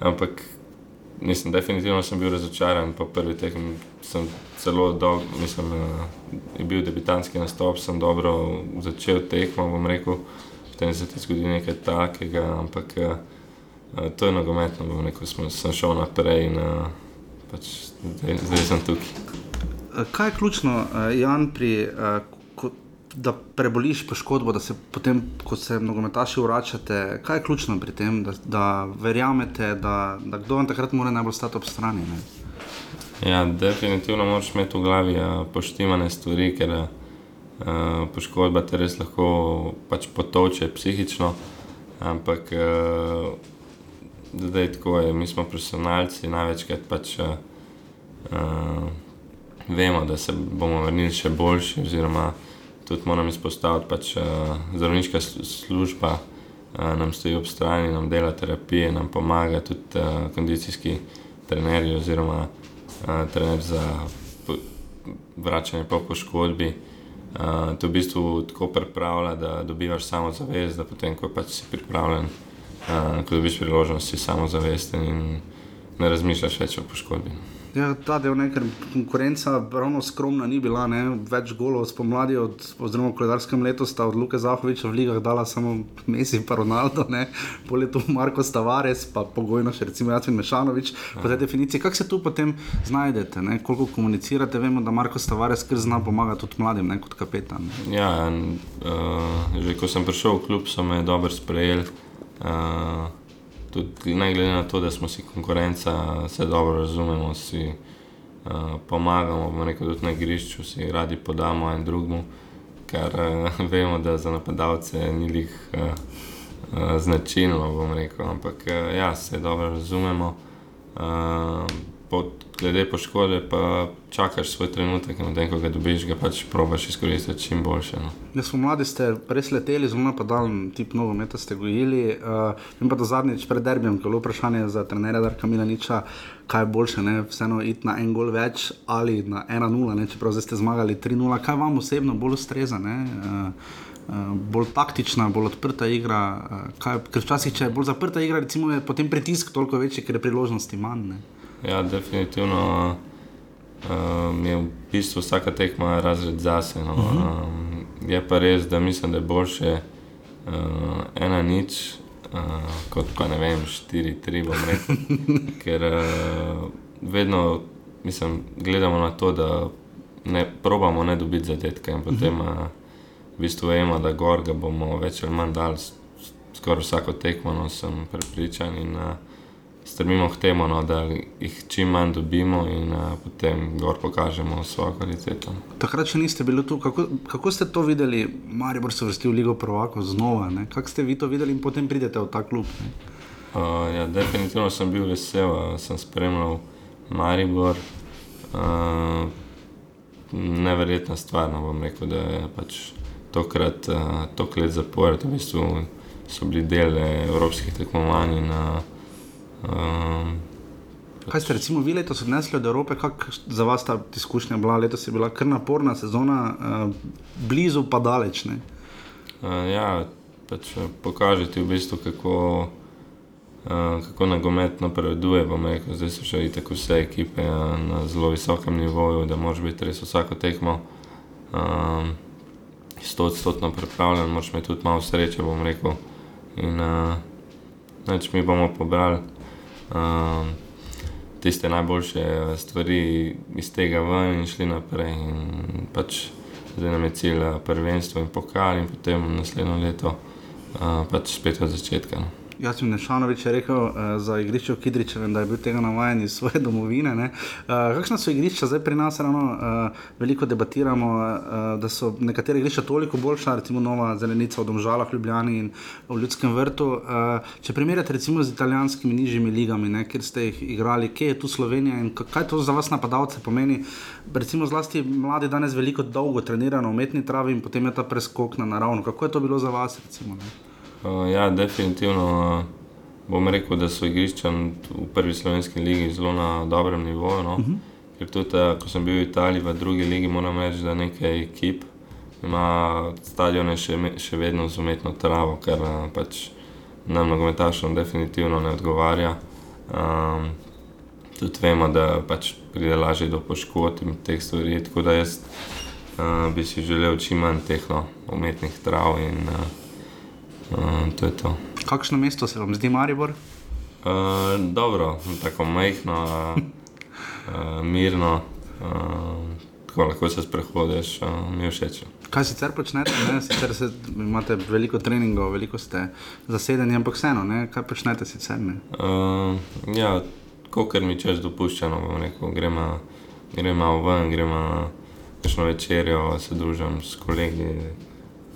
ampak, mislim, definitivno sem bil razočaran. Po prvi tekmi zelo dolgo, mislim, uh, je bil debitanski nastop, sem dobro začel tekmo, bom rekel. Potem se ti zgodi nekaj takega, ampak uh, uh, to je nogometno, bom rekel, sem, sem šel naprej in pač zdaj, zdaj sem tukaj. Kaj je ključno, Jan, pri, da preboliš poškodbo, da se potem, ko se nogometaši vračate, kaj je ključno pri tem, da, da verjamete, da, da kdo vam takrat mora najbolj stati ob strani? Ne? Ja, definitivno moraš imeti v glavi uh, poštivane stvari, ker uh, poškodba te res lahko pač potoče psihično. Ampak uh, zdaj tako je, mi smo profesionalci, največkrat pač uh, uh, vemo, da se bomo vrnili še boljši, oziroma tudi moram izpostaviti, pač uh, zdravniška sl- služba uh, nam stoji ob strani, nam dela terapije, nam pomaga tudi uh, kondicijski trenerji oziroma trener za vračanje po poškodbi. Uh, to v bistvu tako pripravlja, da dobivaš samo zavest, da potem, ko pač si pripravljen, uh, ko dobiš priložnost, si samo zavesten in ne razmišljaš več o poškodbi. Ja, ta del, ne, ker konkurenca ravno skromna ni bila, ne, več golov spomladi, od, oziroma v koledarskem letu sta od Luka Zahoviča v ligah dala samo Messi in Ronaldo, ne, po letu Marko Stavares, pa pogojno še recimo Jacin Mešanovič. Po tej definiciji, kako se tu potem znajdete, ne, koliko komunicirate, vemo, da Marko Stavares kar zna pomagati tudi mladim, ne, kot kapetan. Ja, in, uh, že ko sem prišel v klub, so me dobro sprejeli. Uh, tudi ne glede na to, da smo si konkurenca, se dobro razumemo, si uh, pomagamo, bomo rekel, tudi na igrišču si radi podamo en drugemu, ker uh, vemo, da za napadalce ni lih uh, uh, značilno, bom rekel, ampak uh, ja, se dobro razumemo. Uh, pod, glede poškodbe pa čakaš svoj trenutek in potem, ko ga dobiš, ga pač probaš izkoristiti čim boljše. No. Ja, smo mladi, ste res leteli, zelo napadalen tip nogometa ste gojili. Uh, in pa do zadnjič pred derbijem, ko je bilo vprašanje za trenerja Darka Milaniča, kaj je boljše, ne? vseeno iti na en gol več ali na 1-0, ne? čeprav ste zmagali 3-0. Kaj vam osebno bolj ustreza? ne? Uh, Uh, bolj taktična, bolj odprta igra. Uh, kaj, ker včasih, če je bolj zaprta igra, recimo, je potem pritisk toliko večji, ker je priložnosti manj. Ne? Ja, definitivno um, je v bistvu vsaka tekma razred zase. No. Um, je pa res, da mislim, da je boljše uh, ena nič, uh, kot pa ne vem, štiri, tri, bom rekel. Ker uh, vedno mislim, gledamo na to, da ne probamo ne dobiti zadetka in potem uh, v bistvu vemo, da gor ga bomo več ali manj dali skoraj vsako tekmo, no, sem prepričan. In, uh, strmimo k temu, no, da jih čim manj dobimo in uh, potem gor pokažemo svojo kvaliteto. Takrat še niste bili tu. Kako, kako ste to videli, Maribor se vrsti v Ligo Prvako znova? Kako ste vi to videli in potem pridete v ta klub? Ne? Uh, ja, definitivno sem bil vesel, sem spremljal Maribor. Uh, neverjetna stvar, no, bom rekel, da je pač tokrat, uh, let zapored, v bistvu so bili del evropskih tekmovanj. In, uh, um, Kaj ste recimo vi letos odnesli od Evrope, kako za vas ta izkušnja bila? Letos je bila kar naporna sezona, uh, blizu pa daleč. Ne? Uh, ja, pač eh, pokaže ti v bistvu, kako, uh, kako nogomet napreduje. bom Rekel, zdaj so še tako vse ekipe uh, na zelo visokem nivoju, da moraš biti res vsako tekmo um, stotodstotno pripravljen, moraš imeti tudi malo sreče, bom rekel. In uh, neč mi bomo pobrali. Um, Tiste najboljše eh, stvari iz tega ven in šli naprej. In pač zdaj nam je cilj eh, prvenstvo in pokal, in potem naslednjo leto uh, pač spet od začetka. No. Sem Nešanovič rekel uh, za igrišče v Kidričevem, da je bil tega navaden iz svoje domovine. Uh, kakšna so igrišča zdaj pri nas? Ravno, uh, veliko debatiramo, uh, da so nekatere igrišča toliko boljša, recimo Nova Zelenica v Domžalah, Ljubljani in v Ljudskem vrtu. Uh, če primerjate recimo z italijanskimi nižjimi ligami, ne, kjer ste jih igrali, kje je tu Slovenija in kaj to za vas napadalce pomeni? Recimo zlasti mladi danes veliko dolgo trenirajo na umetni travi in potem je ta preskok na naravno. Kako je to bilo za vas? Recimo, Uh, ja, definitivno uh, bom rekel, da so igrišča v prvi slovenski ligi zelo na dobrem nivoju. No? Uh -huh. Ker tudi, uh, ko sem bil v Italiji, v drugi ligi, moram reči, da nekaj ekip ima stadione še, še vedno z umetno travo, kar uh, pač nam, nogometašom, definitivno ne odgovarja. Um, tudi vemo, da pač pride lažje do poškodb in teh stvari. Tako da jaz uh, bi si želel čim manj teh no, umetnih trav. In, uh, Uh, to je to. Kakšno mesto se vam zdi, Maribor? Uh, dobro, tako majhno, uh, mirno, uh, tako lahko se sprehodiš, uh, mi všeč. Kaj sicer počnete? Sicer se, imate veliko treningov, veliko ste zasedeni, ampak vseeno, ne? kaj počnete sicer? Uh, ja, kar mi čas dopušča, no, gremo, gremo ven, gremo kakšno večerjo, se družim s kolegi.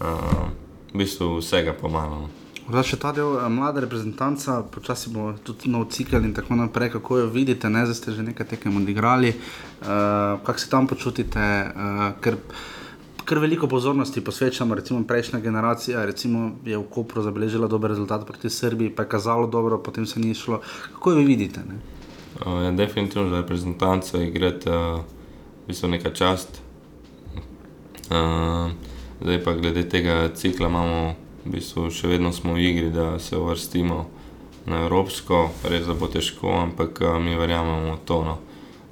Uh, v bistvu vsega pomalo. Zdaj, še ta del eh, mlade reprezentanta, počasi bo tudi nov cikl in tako naprej, kako jo vidite, ne zdaj ste že nekaj tekem odigrali, uh, kako se tam počutite, uh, ker, ker veliko pozornosti posvečamo, recimo prejšnja generacija, recimo je v Kopru zabeležila dober rezultat proti Srbiji, pa je kazalo dobro, potem se ni šlo. Kako jo vidite? Ne? Uh, ja, definitivno za reprezentanta je igrati uh, v bistvu neka čast. Uh, Zdaj pa glede tega cikla imamo, v bistvu še vedno smo v igri, da se uvrstimo na Evropsko, res da bo težko, ampak mi verjamemo v to, no,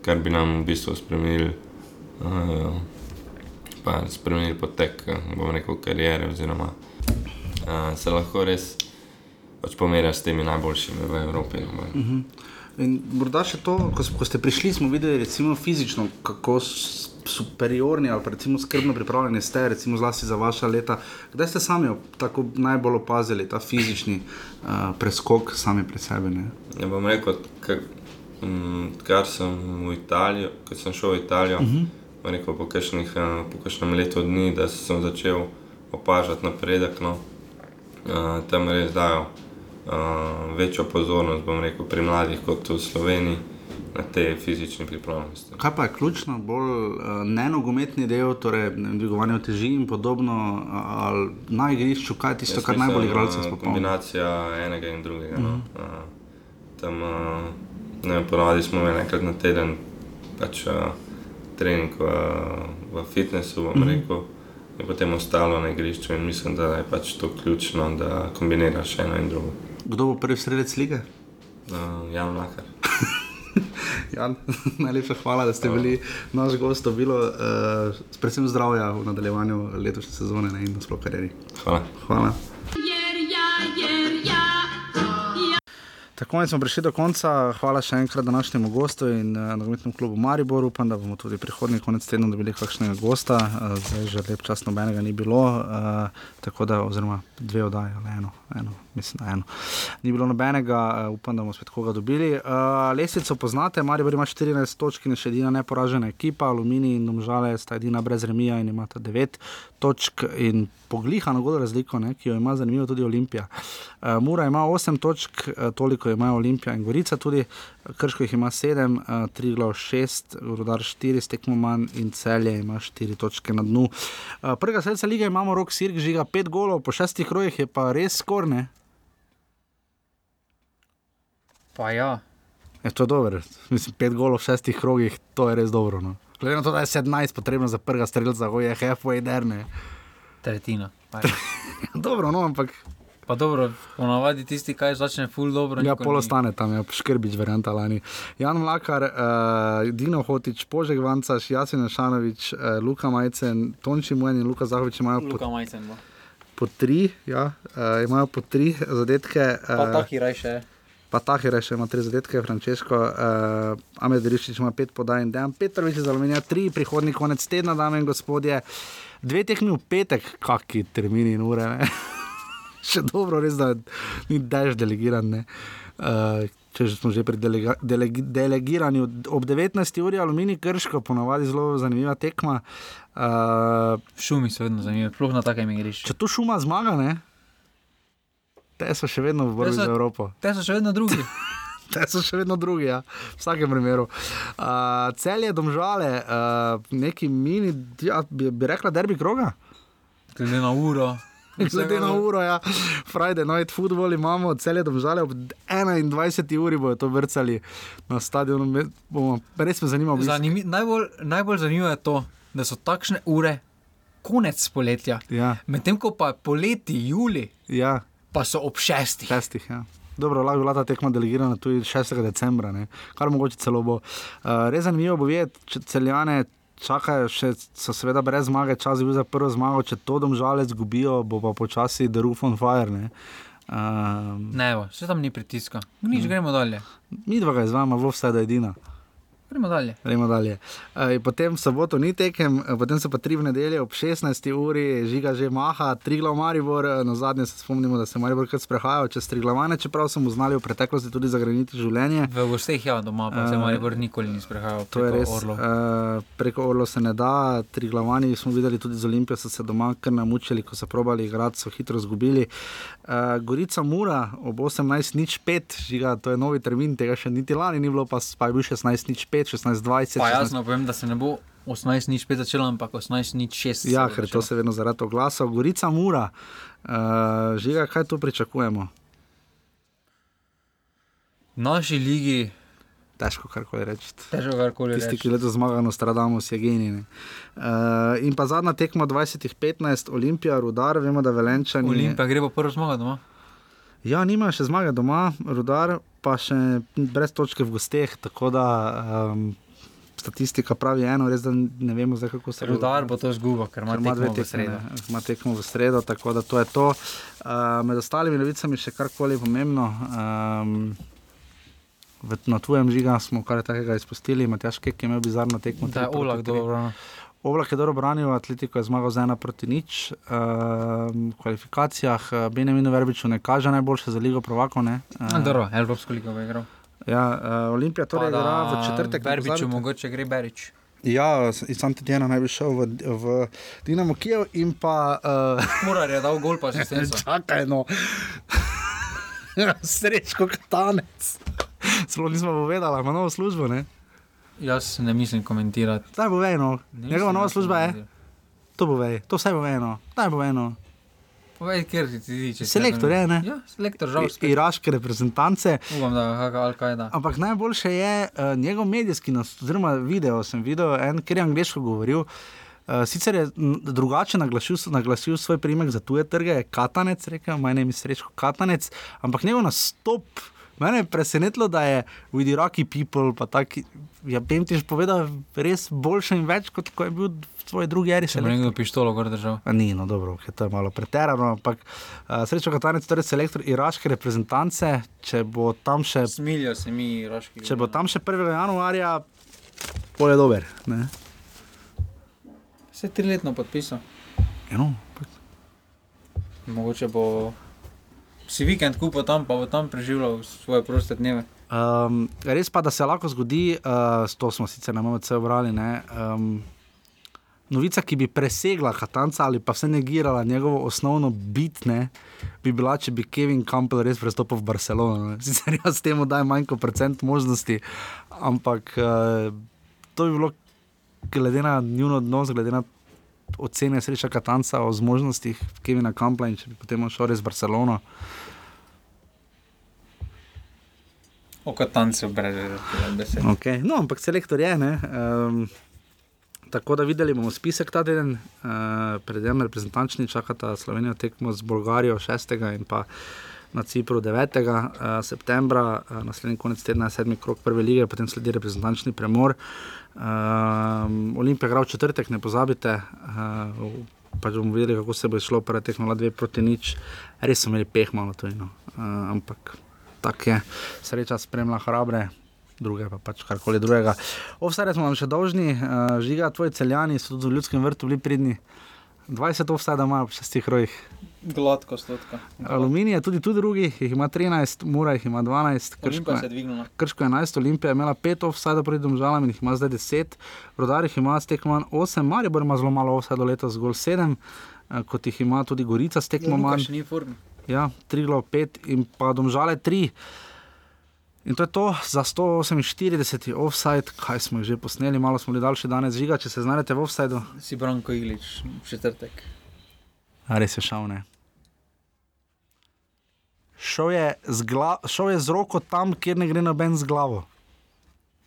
kar bi nam v bistvu spremenili, uh, spremenili potek, bom rekel, karijere, oziroma uh, se lahko res pač pomerja s temi najboljšimi v Evropi. No, uh -huh. In morda še to, ko, ko ste prišli, smo videli, recimo fizično, kako superiorni ali recimo skrbno pripravljeni ste, recimo zlasti za vaša leta. Kdaj ste sami tako najbolj opazili ta fizični uh, preskok sami pri sebi? Ne? Ja, bom rekel, kar, mm, kar sem v Italijo, ko sem šel v Italijo, uh -huh. rekel, po kakšnem letu dni, da sem začel opažati napredek. No. Uh, tam res dajo uh, večjo pozornost, bom rekel, pri mladih kot v Sloveniji te fizične pripravljenosti. Kaj pa je ključno, bolj uh, nenogometni del, torej dvigovanje teži in podobno, ali na igrišču, kaj je tisto, kar najbolj igralce spopolni? Kombinacija enega in drugega. Uh -huh. no. uh, tam, uh, ne, ponovadi smo imeli enkrat na teden pač, uh, trening v, v fitnessu, bom uh mhm. -huh. rekel. In potem ostalo na igrišču, in mislim, da je pač to ključno, da kombiniraš eno in drugo. Kdo bo prvi sredec lige? Uh, Jan Lahar. Jan, najlepša hvala, da ste bili naš gost, bilo uh, predvsem zdravja v nadaljevanju letošnje sezone ne, in na splošno karieri. Hvala. hvala. Tako smo prišli do konca. Hvala še enkrat današnjemu gostu in uh, nogometnemu klubu Maribor. Upam, da bomo tudi prihodnji konec tedna dobili kakšnega gosta. Uh, zdaj že lep čas nobenega ni bilo, uh, tako da, oziroma dve oddaje, ali eno, eno, mislim, eno. Ni bilo nobenega, uh, upam, da bomo spet koga dobili. Uh, Lesico poznate, Maribor ima 14 točk in še edina neporažena ekipa, Alumini in Domžale sta edina brez remija in imata 9 točk in poglihano golo razliko, ne, ki jo ima zanimivo tudi Olimpija. Uh, Mura ima 8 točk, toliko imajo Olimpija in Gorica, tudi Krško jih ima 7, uh, 3 glav 6, Rudar 4, stekmo manj in celje ima 4 točke na dnu. Uh, prvega sredstva lige imamo rok Sirk, žiga 5 golov, po 6 krojih je pa res skorne. Pa ja. Je to dobro, mislim, 5 golov v 6 krogih, to je res dobro. No. Glede na to, da je 17 potrebno za prvega streljca, ko je halfway der. Tretjina. Dobro, no, ampak Pa dobro, ponavadi tisti, ki začne ful dobro. Ja, nikoli pol ni. ostane tam, ja, škrbič, varianta lani. Jan Mlakar, uh, Dino Hotič, Požek Vancaš, Jasin Šanovič, uh, Luka Majcen, Tonči Mujen in Luka Zahovič imajo po, Luka Majcen bo. po tri, ja, uh, imajo po tri zadetke. Pa Uh, taki rajše. Pa Tahir še ima tri zadetke, Frančesko, uh, Amed Rišič ima pet podaj in Dejan Petrovič iz Aluminija, tri prihodni konec tedna, dame in gospodje. Dve tekmi v petek, kaki termini in ure. Še dobro, res da ni dež delegiran. ne. Uh, če smo že pri delega, delegi, delegiranju, ob 19. uri Aluminij Krško, ponavadi zelo zanimiva tekma. Uh, Šumi so vedno zanimivi, sploh na takem igrišču. če tu šuma zmaga, ne? Te so še vedno v so- za Evropo. Te so še vedno drugi. Te so še vedno drugi, ja. v vsakem primeru. Uh, cel je domžale, uh, neki mini, ja, bi, bi rekla, derbi kroga. Glede na uro. Glede na uro, ja. Friday night football imamo, cel je domžale, ob 21. uri bojo to vrcali na stadionu. Res me zanima, obisk. Zanimi, najbolj, najbolj zanimivo je to, da so takšne ure konec poletja. Ja, Medtem ko pa poleti, juli, ja, pa so ob šestih. šestih. Ja. Dobro, lahko je bila ta tekma delegirana tudi 6. decembra, ne? kar mogoče celo bo. Uh, res zanimivo bo videti, če celjane čakajo, še so seveda brez zmage, čas je bil za prvo zmago, če to domžalec gubijo, bo pa počasi The Roof on Fire. Ne? Uh, Ne, bo, še tam ni pritiska. Nič, gremo dalje. mi dva ga izvajamo, vse da edina. Gremo dalje. Gremo dalje. Uh, potem v soboto ni tekem, eh, potem so pa tri v nedeljo ob 16. uri, žiga že maha, tri glav Maribor, eh, na zadnje se spomnimo, da se Maribor kar sprehajal čez tri glavane, čeprav so mu znali v preteklosti tudi zagreniti življenje. V gosteh, ja, doma pa se Eh, Maribor nikoli ni sprehajal. To je res. Orlov. Uh, preko Orlo se ne da, tri glavani smo videli tudi z Olimpijo, so se doma kar namučili, ko so probali igrati, so hitro izgubili. Uh, Gorica Mura ob 18.05, žiga, to je novi termin, tega še niti lani ni bilo, pa, pa je bil 16.05, 16.20. Pa jasno povem, da se ne bo 18 nič 5 začelo, ampak 18 nič 6. Ja, ker to se vedno zaradi oglasa. Gorica Mura, uh, žiga, kaj tu pričakujemo? V naši ligi, Težko karkoli reči. težko karkoli Tisti, reči. ki leto zmagajo, Nostradamus je genij. Uh, in pa zadnja tekma 2015, Olimpija, Rudar, vemo, da Velenčani. Olimpija gre pa prvo zmaga doma. Ja, nima še zmage doma, Rudar pa še brez točke v gosteh, tako da um, statistika pravi eno, res da ne vemo, zdaj, kako se bo- Rudar bo to zguba, ker ima dve tekme, ne, ima tekmo v sredo, tako da to je to. Uh, med ostalimi novicami še karkoli pomembno. Um, v, na tujem žiga smo kar takega izpustili, Matjaš Kek je imel bizarno tekmo. Da tri. dobro. Oblak je dobro branil, Atletiko je zmagal z ena proti nič. Uh, v kvalifikacijah uh, Benjaminu Verbiču ne kaže najboljše za ligo Provako. Ne? Uh, Dobro, Evropsko ligo bo igral. ja, uh, Olimpija torej Pa igra v četrtek. ne Verbiču mogoče gre Berič. Ja, sam tudi ena naj bi šel v, v Dinamo Kijev in pa. Uh, Murar je dal gol pa asistenco. Čakaj, no. Srečko katanec. Sploh nismo povedali, ima novo službo. Ne? Jaz ne mislim komentirati. Daj bo vejno. Ne Njegova nova služba je. To bo vej, to vse bo vejno. Daj bo vejno. Povej, kjer ti ti če Selektor je, ne? Ja, selektor, žal. I- Iraške reprezentance. Upam, da ga Al-Kaida. Ampak najboljše je uh, njegov medijski nastup, oziroma video sem videl, en, ker je angliško govoril. Uh, sicer je drugače naglasil, naglasil svoj primek za tuje trge, je Katanec, rekel, maj ne mi srečko Katanec, ampak njegov nastop. Mene je presenetilo, da je with Iraqi people, pa taki, ja, Bemtiš povedal res boljše in več, kot ko je bil v svoji drugi eri. Če bo nekdo pištolo gor držal. A Ni, no dobro, okay, to je malo pretirano, ampak uh, srečo Katanec, torej selektor iraške reprezentance, če bo tam še Smilijo se mi, roški. Če bo tam še 1. januarja, bo je dober. Ne? Vse triletno podpisal. Eno, Mogoče bo si vikend kupil tam, pa bo tam preživljal svoje proste dneve. um, res pa, da se lahko zgodi, uh, to smo sicer na MMC obrali, ne, um, novica, ki bi presegla Katanca ali pa vse negirala njegovo osnovno bitne, bi bila, če bi Kevin Campbell res prestopil v Barcelono. Ne. Sicer jaz temu dajem manj kot procent možnosti, ampak uh, to bi bilo, glede na njuno odnos, glede na ocene sreča Katanca o zmožnostih Kevina Campbella in če bi potem šel res v Barcelono. O katancu brez besed. Okay. No, ampak selektor je. ne, Um, tako da videli bomo spisek ta teden, uh, predvsem reprezentančni čakata Slovenijo tekmo z Bolgarijo 6. in pa na Cipru 9. Uh, septembra, uh, naslednji konec tedna je sedmi krok prve lige, potem sledi reprezentančni premor. Uh, Olimpija igra v četrtek, ne pozabite. Uh, Pač bomo videli, kako se bo šlo, prvi tekmo, dve proti nič, res smo imeli peh malo to. No. Uh, ampak tako je, sreča spremlja hrabre, druge pa pač karkoli drugega. Ovsare smo vam še dolžni, uh, žiga, tvoji celjani so tudi v ljudskem vrtu bili pridni. 20 ovsada imajo v šestih rojih. Gladko stotka. Aluminij je tudi tu drugi, jih ima 13, Mura jih ima 12, Krško, Olimpija se je je-. Krško 11, Olimpija je imela 5 ovsada proti domžalam in jih ima zdaj 10, Rodar jih ima s tekmo manj 8, Maribor ima zelo malo ovsada letos, zgolj 7, eh, kot jih ima tudi Gorica s tekmo Luka manj. še ni v formi. Ja, 3 glo 5 in pa domžale 3. In to je to za 148 offside, kaj smo že posneli, malo smo bili daljši danes, žiga, če se znajdete v offsideu. Si Branko Ilič v četrtek. A res je šel, ne. Šel je, šel je z roko tam, kjer ne gre noben z glavo.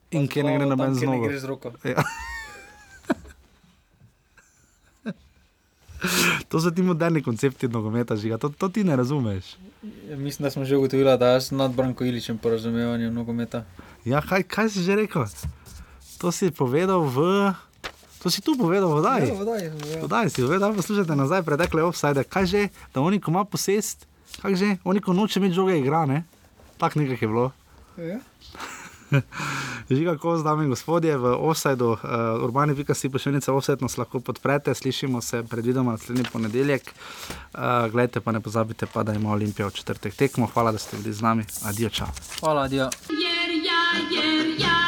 In kjer ne gre noben z kjer ne nogo. gre z roko. Ja. To so ti moderni koncepti nogometa, žiga, to, to ti ne razumeš. Ja, Mislim, da smo že ugotovili, da jaz sem nad Branko Iličem po razumevanju nogometa. Ja, kaj, kaj si že rekel? To si povedal v. To si tu povedal v Daj. Ja, Podaj si, vedno poslušajte nazaj pretekle offside. Kaj že, da oni ko ima posest, kaj že, oni ko noče imeti žoge igra, ne? Tako nekaj je bilo. ja. Žiga, ko z nami gospodje v offsajdu, uh, urbani pika si pošiljnica offside nas lahko podprete, slišimo se predvidoma naslednji ponedeljek. Uh, Glejte pa ne pozabite pa, da ima Olimpija v četrtek tekmo. Hvala, da ste bili z nami. Adijo, čau. Hvala, adijo. Jer ja je